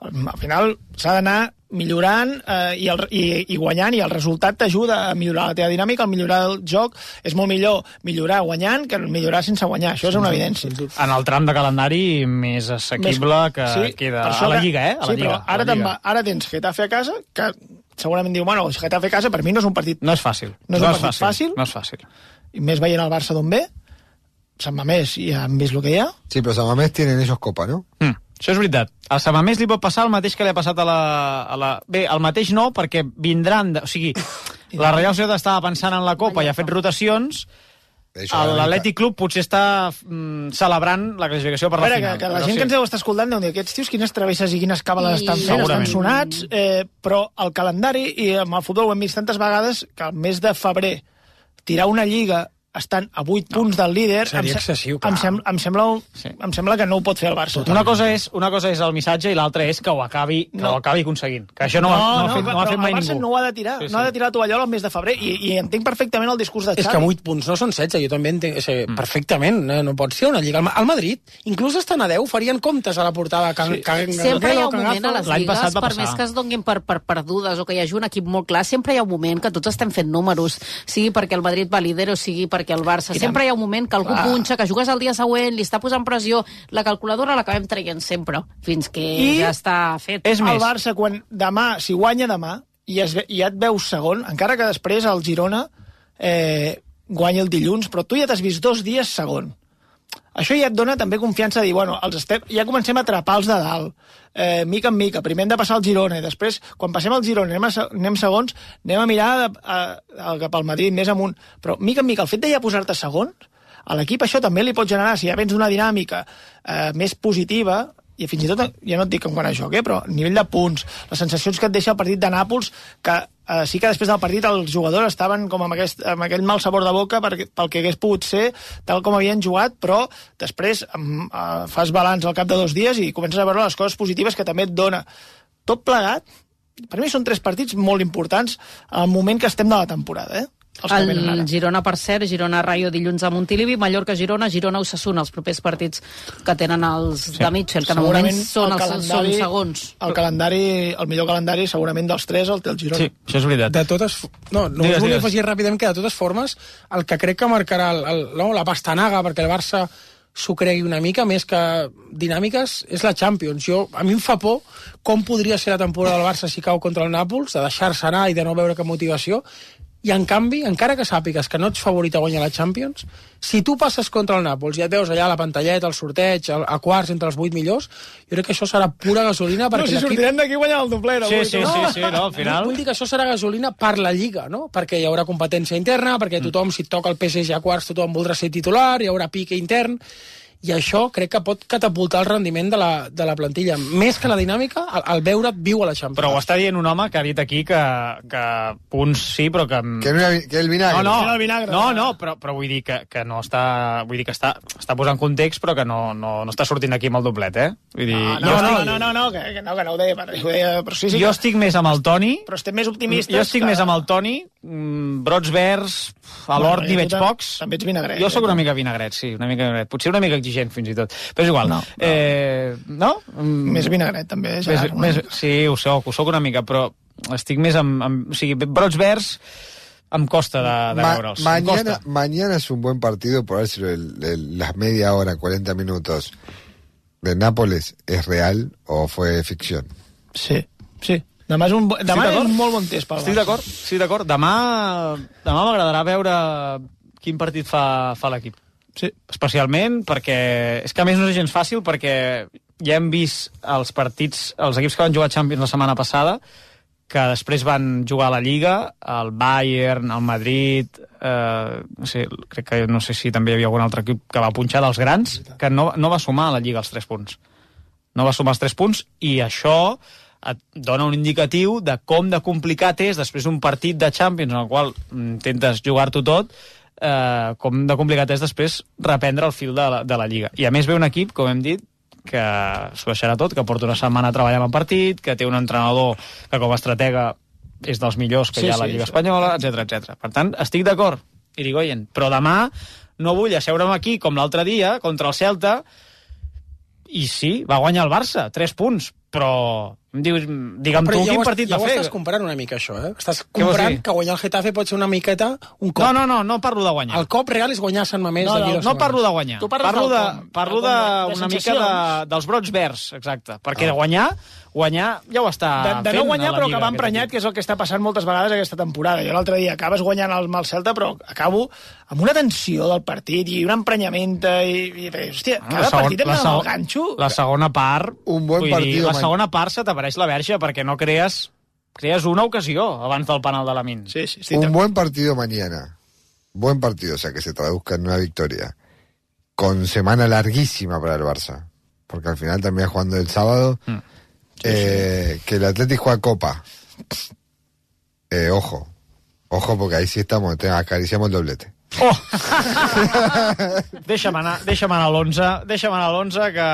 Al final s'ha d'anar millorant eh, i, el, i, i guanyant i el resultat t'ajuda a millorar la teva dinàmica, al millorar el joc és molt millor millorar guanyant que millorar sense guanyar, això és una evidència. En el tram de calendari més assequible que Sí, queda a la que- Lliga, eh? A la sí, Lliga, però a ara, Lliga. va, ara tens Getafe a casa, que segurament diu, bueno, Getafe a casa per mi no és un partit... No és fàcil. No és un partit fàcil. No és fàcil. I més veient el Barça d'on ve, Sant Mamés i ja hem vist el que hi ha. sí, pero San Mamés tienen ellos copa, ¿no? Mm, això és veritat. A Samamés li pot passar el mateix que li ha passat a la, a la... Bé, el mateix no, perquè vindran... De... O sigui, la Real Societat estava pensant en la Copa i ha fet rotacions, l'Atlètic Club potser està mm, celebrant la classificació per la veure, que, final. que la però gent sí. que ens deu estar escoltant deu dir aquests tios quines travesses i quines càbales I- estan fent, estan sonats, eh, però el calendari, i amb el futbol ho hem vist tantes vegades, que al mes de febrer tirar una lliga estan a 8 punts del líder Seria em, se- excessiu, em, clar. sem em, sembla, un- Sí. em sembla que no ho pot fer el Barça. Una cosa, és, una cosa és el missatge i l'altra és que ho acabi, que No. ho acabi aconseguint. Que això no, ho ha- no, ha fet, no, ha fet mai el Barça ningú. no ho ha de tirar, Sí, sí. no ha de tirar la tovallola al mes de febrer, i, i entenc perfectament el discurs de És Xavi. que 8 punts no són 16, jo també entenc, o sigui, Mm. perfectament, eh, no pot ser una lliga. El El Madrid, inclús estan a 10, farien comptes a la portada. Can, Sí. can, Sempre hi ha un moment a les lligues, per passar. més que es donin per, per perdudes o que hi hagi un equip molt clar, sempre hi ha un moment que tots estem fent números, sigui perquè el Madrid va líder o sigui perquè el Barça. I Sempre hi ha un moment que algú Clar. punxa, que jugues el dia següent, li està posant pressió, la calculadora l'acabem traient sempre, fins que I ja està fet. És el Barça, quan demà, si guanya demà, i, es, ve- i ja et veus segon, encara que després el Girona eh, guanya el dilluns, però tu ja t'has vist dos dies segon. Això ja et dona també confiança de dir, bueno, els estem, ja comencem a atrapar els de dalt, eh, mica en mica, primer hem de passar el Girona, i després, quan passem el Girona, anem, a, anem segons, anem a mirar a, a, cap al Madrid, més amunt. Però, mica en mica, el fet de ja posar-te segons, a l'equip això també li pot generar, si ja vens d'una dinàmica eh, més positiva, i fins i tot, ja no et dic en quant a joc, eh, però a nivell de punts, les sensacions que et deixa el partit de Nàpols, que eh, sí que després del partit els jugadors estaven com amb, aquest, amb aquell mal sabor de boca perquè, pel que hagués pogut ser, tal com havien jugat, però després em, eh, fas balanç al cap de dos dies i comences a veure les coses positives que també et dona. Tot plegat, per mi són tres partits molt importants al moment que estem de la temporada, eh? El Girona, per cert, Girona-Rayo dilluns a Montilivi, Mallorca-Girona, Girona-Osasuna, els propers partits que tenen els sí. de Mitchell, que en el moment Segurament són, el els, són segons. El calendari, el millor calendari segurament dels tres el té el Girona. Sí, això és veritat. De totes... No, no Digues, us volia digues. afegir ràpidament que de totes formes el que crec que marcarà el, el, no, la pastanaga perquè el Barça s'ho cregui una mica més que dinàmiques és la Champions. Jo, a mi em fa por com podria ser la temporada del Barça si cau contra el Nàpols, de deixar-se anar i de no veure cap motivació, i en canvi, encara que sàpigues que no ets favorit a guanyar la Champions, si tu passes contra el Nàpols i et veus allà a la pantalleta, el sorteig, el, a quarts entre els vuit millors, jo crec que això serà pura gasolina No, perquè si l'equip sortirem d'aquí guanyant el dobler. Sí, sí, no? sí, sí, no, al final... Vull dir que això serà gasolina per la Lliga, no? Perquè hi haurà competència interna, perquè tothom, si et toca el PSG a quarts, tothom voldrà ser titular, hi haurà pique intern, i això crec que pot catapultar el rendiment de la, de la plantilla. Més que la dinàmica, el, el veure't viu a la Champions. Però ho està dient un home que ha dit aquí que, que punts sí, però que... Que, no era vi- que el vinagre. No, no, el vinagre. no, no però, però vull dir que, que no està... Vull dir que està, està posant context, però que no, no, no està sortint aquí amb el doblet, eh? Vull dir, No, jo, no, no, estic, no, no, no, que, que no, que no ho deia, per- ho deia però sí, sí jo que, estic més amb el Toni, però estem més optimistes jo estic que... més amb el Toni, brots verds, a l'hort n'hi tu veig pocs. També ets vinagret. Jo sóc una eh? mica vinagret, sí, una mica vinagret. Potser una mica exigent, fins i tot. Però és igual. No, no. Eh, no? Mm, Més vinagret, també. més, Gerard, una més, mica. sí, ho soc, ho soc una mica, però estic més amb... amb o sigui, brots verds em costa de, de Ma- veure'ls. mañana, costa. mañana es un buen partido, por si el- el- las media hora, 40 minutos de Nápoles es real o fue ficción. Sí, sí. Demà és un, bo- demà d'acord. és un molt bon test pel Estic d'acord, estic d'acord. Demà, demà m'agradarà veure quin partit fa, fa l'equip. Sí. Especialment perquè... És que a més no és gens fàcil perquè ja hem vist els partits, els equips que van jugar a Champions la setmana passada, que després van jugar a la Lliga, el Bayern, el Madrid, eh, no sé, crec que no sé si també hi havia algun altre equip que va punxar dels grans, que no, no va sumar a la Lliga els 3 punts. No va sumar els 3 punts i això et dona un indicatiu de com de complicat és després d'un partit de Champions en el qual intentes jugar-t'ho tot eh, com de complicat és després reprendre el fil de la, de la Lliga. I a més ve un equip, com hem dit, que s'ho deixarà tot, que porta una setmana treballant en partit, que té un entrenador que com a estratega és dels millors que Sí, hi ha a la Lliga sí. Espanyola, etc etc. Per tant, estic d'acord, Irigoyen, però demà no vull asseure'm aquí com l'altre dia contra el Celta i sí, va guanyar el Barça, 3 punts, però em dius, digue'm Però tu ja quin ho, partit ja va ho fer. estàs comparant una mica, això, eh? Estàs comparant que guanyar el Getafe pot ser una miqueta un cop. No, no, no, no parlo de guanyar. El cop real és guanyar Sant Mamés No, no, no setmanes. parlo de guanyar. Tu parles parlo de, com, parlo de, de una mica de, dels brots verds, exacte. Perquè de guanyar, guanyar ja ho està de, de fent no guanyar la però acabar aquest emprenyat, que és el que està passant moltes vegades aquesta temporada. Jo l'altre dia acabes guanyant el mal Celta, però acabo amb una tensió del partit i un emprenyament i, i hòstia, Ah, cada la segon- partit em la segon- el ganxo. La segona part... Un buen vull dir, partido La segona part se t'apareix la verge perquè no crees, crees una ocasió abans del penal de la Min. Sí, sí, Un buen partido mañana. Buen partido, o sea, que se traduzca en una victoria. Con semana larguísima para el Barça. Porque al final termina jugando el sábado. Eh, Que el Atlético juega Copa. Eh, ojo. Ojo, porque ahí sí estamos, te acariciamos el doblete. Oh! deixa'm anar, deixa'm anar a l'11, deixa'm anar a l'11 que,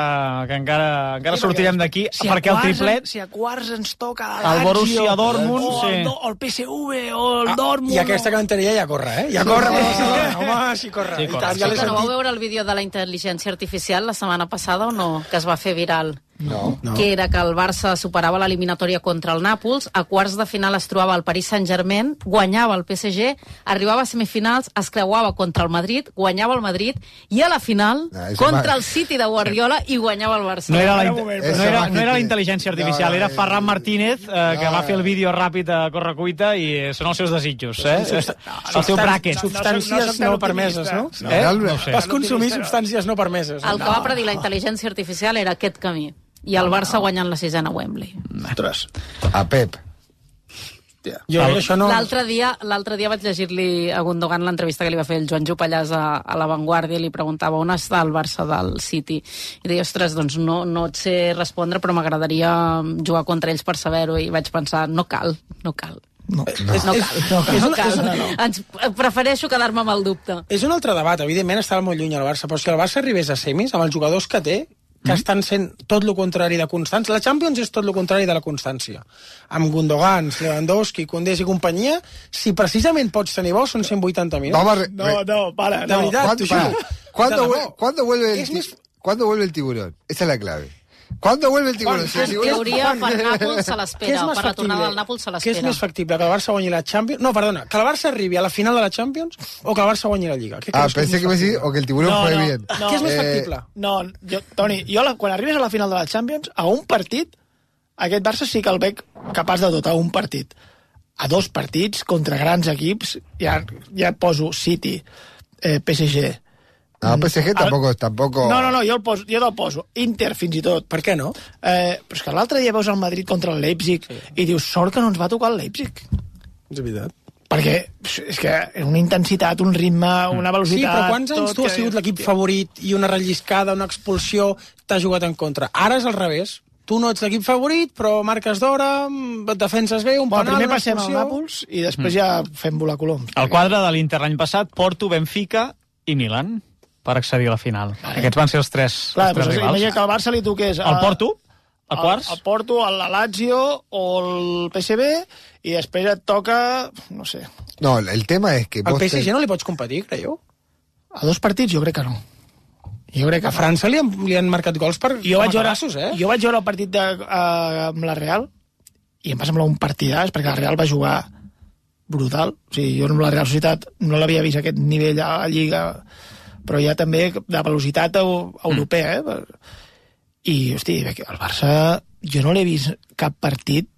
que encara, encara sortirem d'aquí, Si perquè el triplet... Si a quarts ens toca El Borussia Dortmund, o, sí. el, o el PSV o el Ah, Dortmund. I aquesta canteria ja corre, eh? Ja corre per Barcelona. Home, sí corre. Sí, I corre. tant, ja no vau veure el vídeo de la intel·ligència artificial la setmana passada o no? Que es va fer viral. No. No. que era que el Barça superava l'eliminatòria contra el Nàpols, a quarts de final es trobava el Paris Saint-Germain, guanyava el PSG, arribava a semifinals, es creuava contra el Madrid, guanyava el Madrid, i a la final, Ah, eso contra el City de Guardiola, i guanyava el Barça. No era la, no era, no era la intel·ligència artificial, no, era eh, Ferran Martínez, eh, que no, va fer el eh. vídeo ràpid a correcuita i eh, són els seus desitjos, eh? Substan- El seu bracket. Substàncies No, no no permeses, no? Eh? No. Vas consumir substàncies no permeses. El que va predir la intel·ligència artificial era aquest camí. I el Barça guanyant la sisena a Wembley. Ostres. A Pep. Jo que això no... L'altre dia, l'altre dia vaig llegir-li a Gundogan l'entrevista que li va fer el Joan Jupallàs a, a La Vanguardia i li preguntava on està el Barça del City. I deia, ostres, doncs no, no et sé respondre, però m'agradaria jugar contra ells per saber-ho. I vaig pensar, no cal, no cal. No. No, no cal, no, és no una- cal. és una- Ens, prefereixo quedar-me amb el dubte. És un altre debat, evidentment estava molt lluny el Barça, però si el Barça arribés a semis, amb els jugadors que té, que estan sent tot el contrari de constants. La Champions és tot el contrari de la constància. Amb Gundogan, Lewandowski, Condés i companyia, si precisament pots tenir bo, són 180 minuts. Re- No, no, para, De no. veritat, ¿Cuándo, t'ho juro. ¿cuándo, De vuel- debò. cuándo vuelve el més- ¿Cuándo vuelve el tiburón? Esa es la clave. ¿Cuándo vuelve el tiburón? Si el En tiburón- teoria, per Nàpols se l'espera. més Per la tornada factible? del Nàpols se Què és l'espera. més factible, que el Barça guanyi la Champions? No, perdona, que el Barça arribi a la final de la Champions o que el Barça guanyi la Lliga? Què Ah, que pensé més que me decís, factible? o que el tiburón No, juegue no, bien. no. Què és més Eh, factible? No, jo, Toni, jo la, quan arribes a la final de la Champions, a un partit, aquest Barça sí que el veig capaç de dotar un partit. A dos partits contra grans equips, ja, ja et poso City, eh, PSG... No, PSG El- tampoco, tampoco... No, no, no, jo, el poso, jo te'l poso. Inter, fins i tot. Per què no? Eh, però és que l'altre dia veus el Madrid contra el Leipzig sí. i dius, sort que no ens va tocar el Leipzig. És veritat. Perquè és que una intensitat, un ritme, una Sí, velocitat... però quants anys tu has que- sigut l'equip favorit i una relliscada, una expulsió, t'ha jugat en contra? Ara és al revés. Tu no ets l'equip favorit, però marques d'hora, mm, et defenses bé, un Bueno, penal, primer una passem al. Nàpols i després ja fem volar coloms. El quadre de l'Inter l'any passat, Porto, Benfica i Milan per accedir a la final. Aquests van ser els tres, Clar, els tres doncs, rivals. imagina que el Barça li toqués... El Porto, a quarts. El, el Porto, el Lazio o el PSV i després et toca, no sé, No, el tema es que Al. PSG ten- no li pots competir, creieu? a dos partits jo crec que no. Jo crec que A França li han, li han marcat gols per jo vaig, veure, cabassos, eh? jo vaig veure el partit de, uh, amb la Real i em va semblar un partidàs perquè la Real va jugar brutal o sigui, jo amb la Real Societat no l'havia vist a aquest nivell a la Lliga però ja també de velocitat eu- europea eh? i hosti, el Barça jo no l'he vist cap partit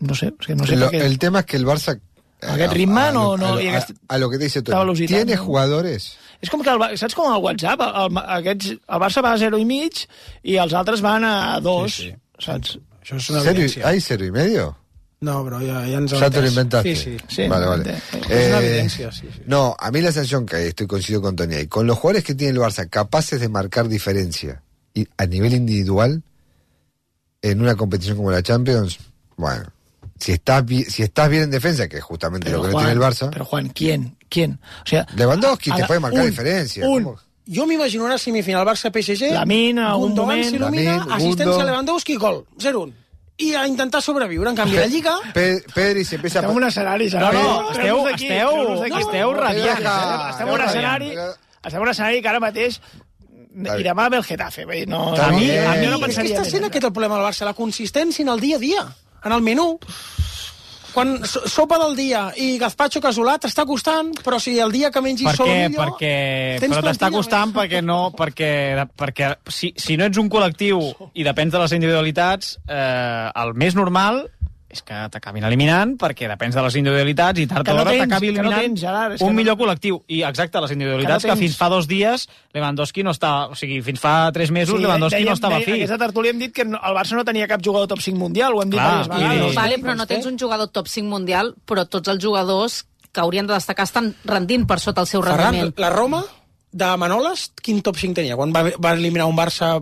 no sé, és que no sé Lo- el tema es que el Barça... Aquest a- ritme a no- no- A, lo- i a- aquest- a lo que te dice velocitat, ¿Tiene no? jugadores? És com que, el, saps com el WhatsApp? El, el, aquests, el Barça va a 0 i mig i els altres van a 2, sí, sí. saps? Això és una ¿Cero y- evidència. ¿Hay cero y medio? No, però ja, ja ens ho Ya te lo inventaste. Sí, sí. Sí, vale, vale. Es una Eh, evidencia, sí, sí. No, a mí la sensación que hay, estoy coincido con Tony ahí, con los jugadores que tiene el Barça capaces de marcar diferencia y a nivel individual en una competición como la Champions, bueno, si estás, bi- si estás bien en defensa, que es justamente lo que no tiene el Barça, Pero Juan, ¿quién? ¿Quién? O sea, Lewandowski a te la- puede marcar un- diferencia. un. ¿Cómo? Jo m'imagino una semifinal Barça-PSG, Lamine, algun Gundogan moment. s'il·lumina, Lamine, assistència Gundo. a Lewandowski, gol, 0-1. I a intentar sobreviure. En canvi, la Lliga... Pe- Pedri se empieza. Estem en un escenari, No, no, Treu-nos esteu, esteu, esteu No? Estem en un escenari, estem en un escenari que ara mateix i demà ve el Getafe. No, a mi, a mi no és que pensaria està sent aquest el problema del Barça, la consistència en el dia a dia, en el menú. Quan so- sopa del dia i gazpacho casolà t'està costant, però si el dia que mengis Per solo millor... Perquè, però t'està costant perquè no, perquè, perquè si, si no ets un col·lectiu i depens de les individualitats, eh, el més normal és que t'acabin eliminant perquè depens de les individualitats i tard Que o no d'hora tens, t'acabi que no eliminant tens, Gerard, que un no- millor col·lectiu. I exacte, les individualitats Que que, no tens. fins fa dos dies Lewandowski no està... O sigui, fins fa tres mesos Lewandowski dèiem- no estava dèiem- fi. Aquesta tertúlia hem dit que no- el Barça no tenia cap jugador top 5 mundial, ho hem dit Clar, diverses vegades. i- Vale, però no tens un jugador top 5 mundial, però tots els jugadors que haurien de destacar estan rendint per sota el seu Ferran, rendiment. la Roma de Manoles, quin top 5 tenia? Quan va, va eliminar un Barça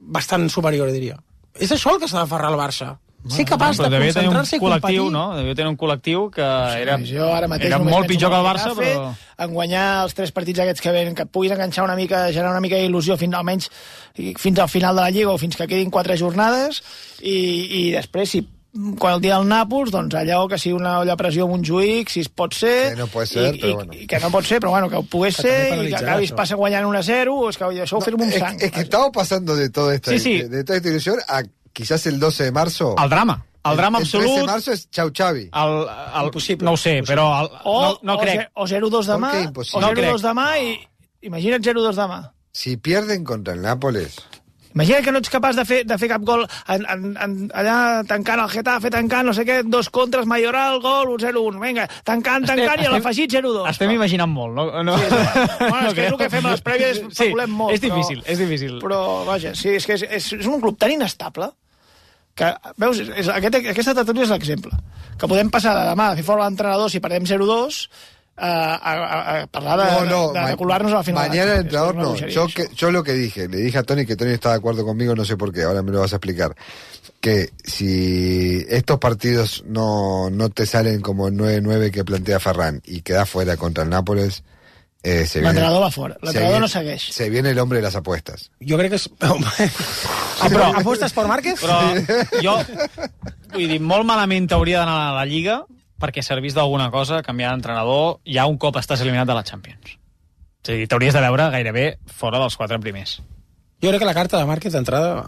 bastant superior, diria. És això el que s'ha de ferrar el Barça. Ser capaç de Però un concentrar-se i col·lectiu, competir. no? Devia tenir un col·lectiu que era, jo ara mateix era molt pitjor que el Barça, però... en guanyar els tres partits aquests que venen, que puguis enganxar una mica, generar una mica d'il·lusió fins almenys fins al final de la Lliga o fins que quedin quatre jornades i, i després si quan el dia del Nàpols, doncs allò que sigui una olla a pressió amb un Montjuïc, si es pot ser... Que no puede ser, i, pero i, bueno. I que no pot ser, però bueno, que ho pogués Que ser i que acabis això. passa guanyant 1 a 0, és que això ho firmo un es, sang. es que estamos pasando de toda esta, Sí, sí. De, de toda esta ilusión a quizás el 12 de marzo. El drama. El drama el, absolut. El 13 de marzo es Chau Chavi. El, el, Impossible. No ho sé, però el, O, no, no o, crec. o 0-2 demà, ¿Por qué o imposible? 0-2 demà i imagina't 0-2 demà. Si pierden contra el Nápoles, Imagina que no ets capaç de fer, de fer cap gol en, en, en, allà tancant el Getafe, tancant no sé què, dos contres, Mayoral, gol, 1-0-1. Vinga, tancant, tancant i a l'afegit 0-2. Estem imaginant molt, no? no Sí, bueno, és que és el que fem a les prèvies, Sí, molt. és difícil, és difícil. Però, vaja, sí, és que és, és, és un club tan inestable que, veus, és, aquest, aquesta tertúlia és l'exemple. Que podem passar de demà de fer fora l'entrenador si perdem 0-2 a, a, a, parlar de, no, no, de, de recular-nos a la final. Mañana el entrenador no. Yo, que, yo lo que dije, le dije a Tony que Tony está de acuerdo conmigo, no sé por qué, ahora me lo vas a explicar. Que si estos partidos no, no te salen como el 9-9 que plantea Ferran y quedas fuera contra el Nápoles, eh, se viene, L'entrenador va fora. se L'entrenador no viene- segueix. Se viene el hombre de las apuestas. Jo crec que és... Ah, però, apostes per Márquez? Però jo, vull dir, molt malament hauria d'anar a la Lliga perquè servís d'alguna cosa canviar d'entrenador ja un cop estàs eliminat de la Champions. És a dir, t'hauries de veure gairebé fora dels quatre primers. Jo crec que la carta de Márquez d'entrada,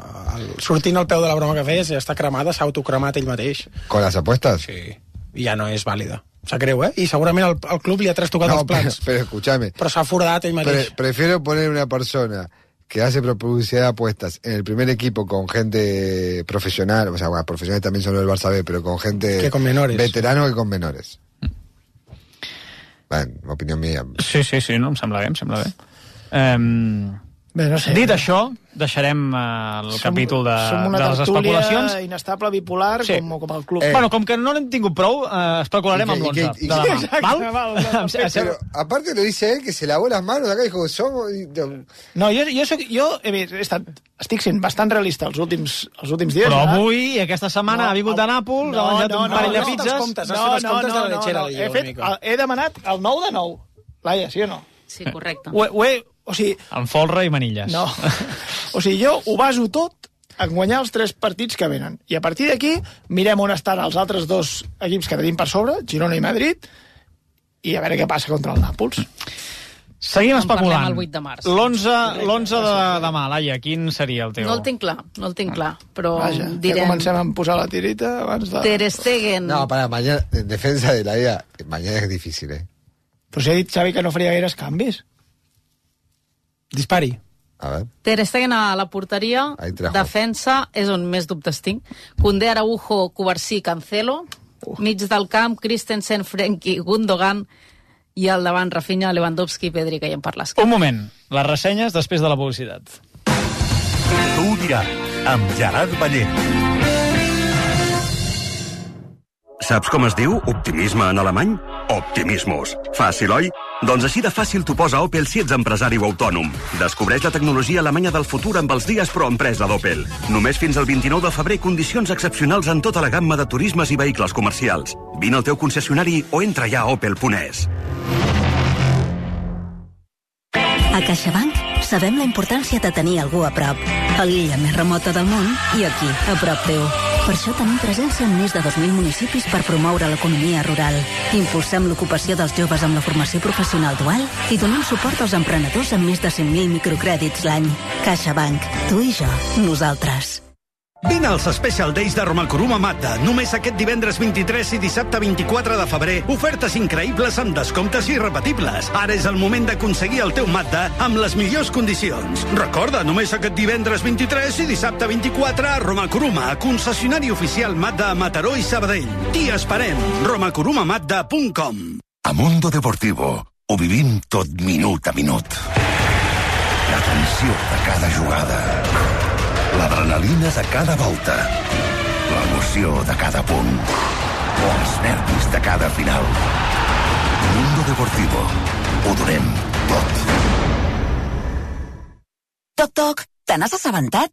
sortint al peu de la broma que feies, ja està cremada, s'ha autocremat ell mateix. ¿Con las apuestas? Sí. I ja no és vàlida. Sap greu, eh? I segurament el, el club li ha trastocat No, els plans. pero, pero escúchame. Però s'ha foradat ell mateix. Pre- prefiero poner una persona que hace publicidad de apuestas en el primer equipo con gente profesional, o sea, bueno, profesionales también son los del Barça B, pero con gente Que con menores. veterano que con menores. Bueno, opinión mía. Sí, sí, sí, no, em sembla bé, em sembla bé. Um, Bé, no sé. Dit això, deixarem uh, el Som- capítol de, som una de les tertúlia especulacions. inestable, bipolar, Sí. com, com el club. Eh. Bueno, com que no n'hem tingut prou, eh, especularem amb que- i l'11 que- i de demà. Exacte, val? val, val, Pero aparte lo dice él que se lavó las manos acá dijo, somos... No, jo, jo, soc, jo he, vist- he estat, estic sent bastant realista els últims, els últims dies. Però Gerard. avui, aquesta setmana, No, ha vingut de Nàpols, ha menjat un parell de no, pizzas... els comptes, de la lechera, li he, diu, fet, una mica. he demanat el 9 de 9. Laia, sí o no? Sí, correcte. Ho, he- ho he, o sigui, Amb folre i manilles. no. o sigui, jo ho baso tot en guanyar els tres partits que venen. I a partir d'aquí mirem on estan els altres dos equips que tenim per sobre, Girona i Madrid, i a veure què passa contra el Nàpols. Seguim especulant. el 8 de març. L'11 l'11 de demà, Laia, quin seria el teu? No el tinc clar, no el tinc clar, però Vaja, ja direm... comencem a posar la tirita abans de... Ter Stegen, No, para mañana, en defensa de la idea, mañana es difícil, ¿eh? Però si ha dit Xavi que no faria gaires canvis. Dispari. A ver. Ter Stegen a la porteria, defensa, és on més dubtes tinc. Condé, Araujo, Covarsí, Cancelo, mig del camp, Christensen, Frenkie, Gundogan, i al davant Rafinha, Lewandowski, Pedri, que hi hem parlat. Un moment, les ressenyes després de la publicitat. Tu ho diràs, amb Gerard Ballent. Saps com es diu optimisme en alemany? Optimismus. Fàcil, oi? Doncs així de fàcil t'ho posa Opel si ets empresari o autònom. Descobreix la tecnologia alemanya del futur amb els dies pro empresa d'Opel. Només fins al 29 de febrer condicions excepcionals en tota la gamma de turismes i vehicles comercials. Vine al teu concessionari o entra ja a opel.es. A CaixaBank sabem la importància de tenir algú a prop. A l'illa més remota del món i aquí, a prop teu. Per això tenim presència en més de 2.000 municipis per promoure l'economia rural. Impulsem l'ocupació dels joves amb la formació professional dual i donem suport als emprenedors amb més de 100.000 microcrèdits l'any. CaixaBank. Tu i jo. Nosaltres. Vine als Special Days de Romalcoruma Mazda. Només aquest divendres 23 i dissabte 24 de febrer. Ofertes increïbles amb descomptes irrepetibles. Ara és el moment d'aconseguir el teu Mazda amb les millors condicions. Recorda, només aquest divendres 23 i dissabte 24 a Romalcoruma, concessionari oficial Mazda a Mataró i Sabadell. T'hi esperem. romalcorumamazda.com A Mundo Deportivo ho vivim tot minut a minut. La tensió de cada jugada. L'adrenalina de cada volta. L'emoció de cada punt. O els nervis de cada final. Mundo Deportivo. Ho donem tot. Toc, toc, te n'has assabentat?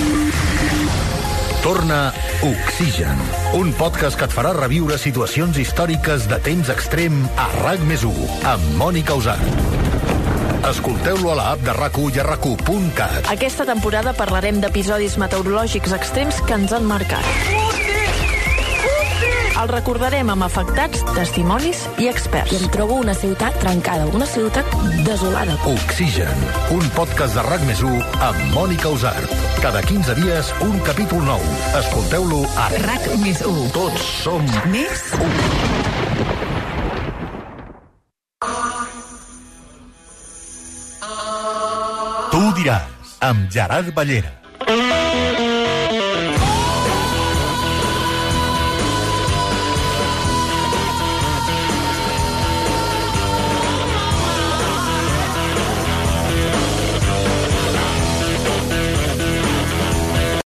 Torna Oxigen, un podcast que et farà reviure situacions històriques de temps extrem a RAC més 1, amb Mònica Usar. Escolteu-lo a l'app de rac i a rac Aquesta temporada parlarem d'episodis meteorològics extrems que ens han marcat. El recordarem amb afectats, testimonis i experts. I em trobo una ciutat trencada, una ciutat desolada. Oxigen, un podcast de RAC més 1 amb Mònica Usart. Cada 15 dies, un capítol nou. Escolteu-lo a RAC més 1. Tots som Més 1. Tu diràs, amb Gerard Ballera.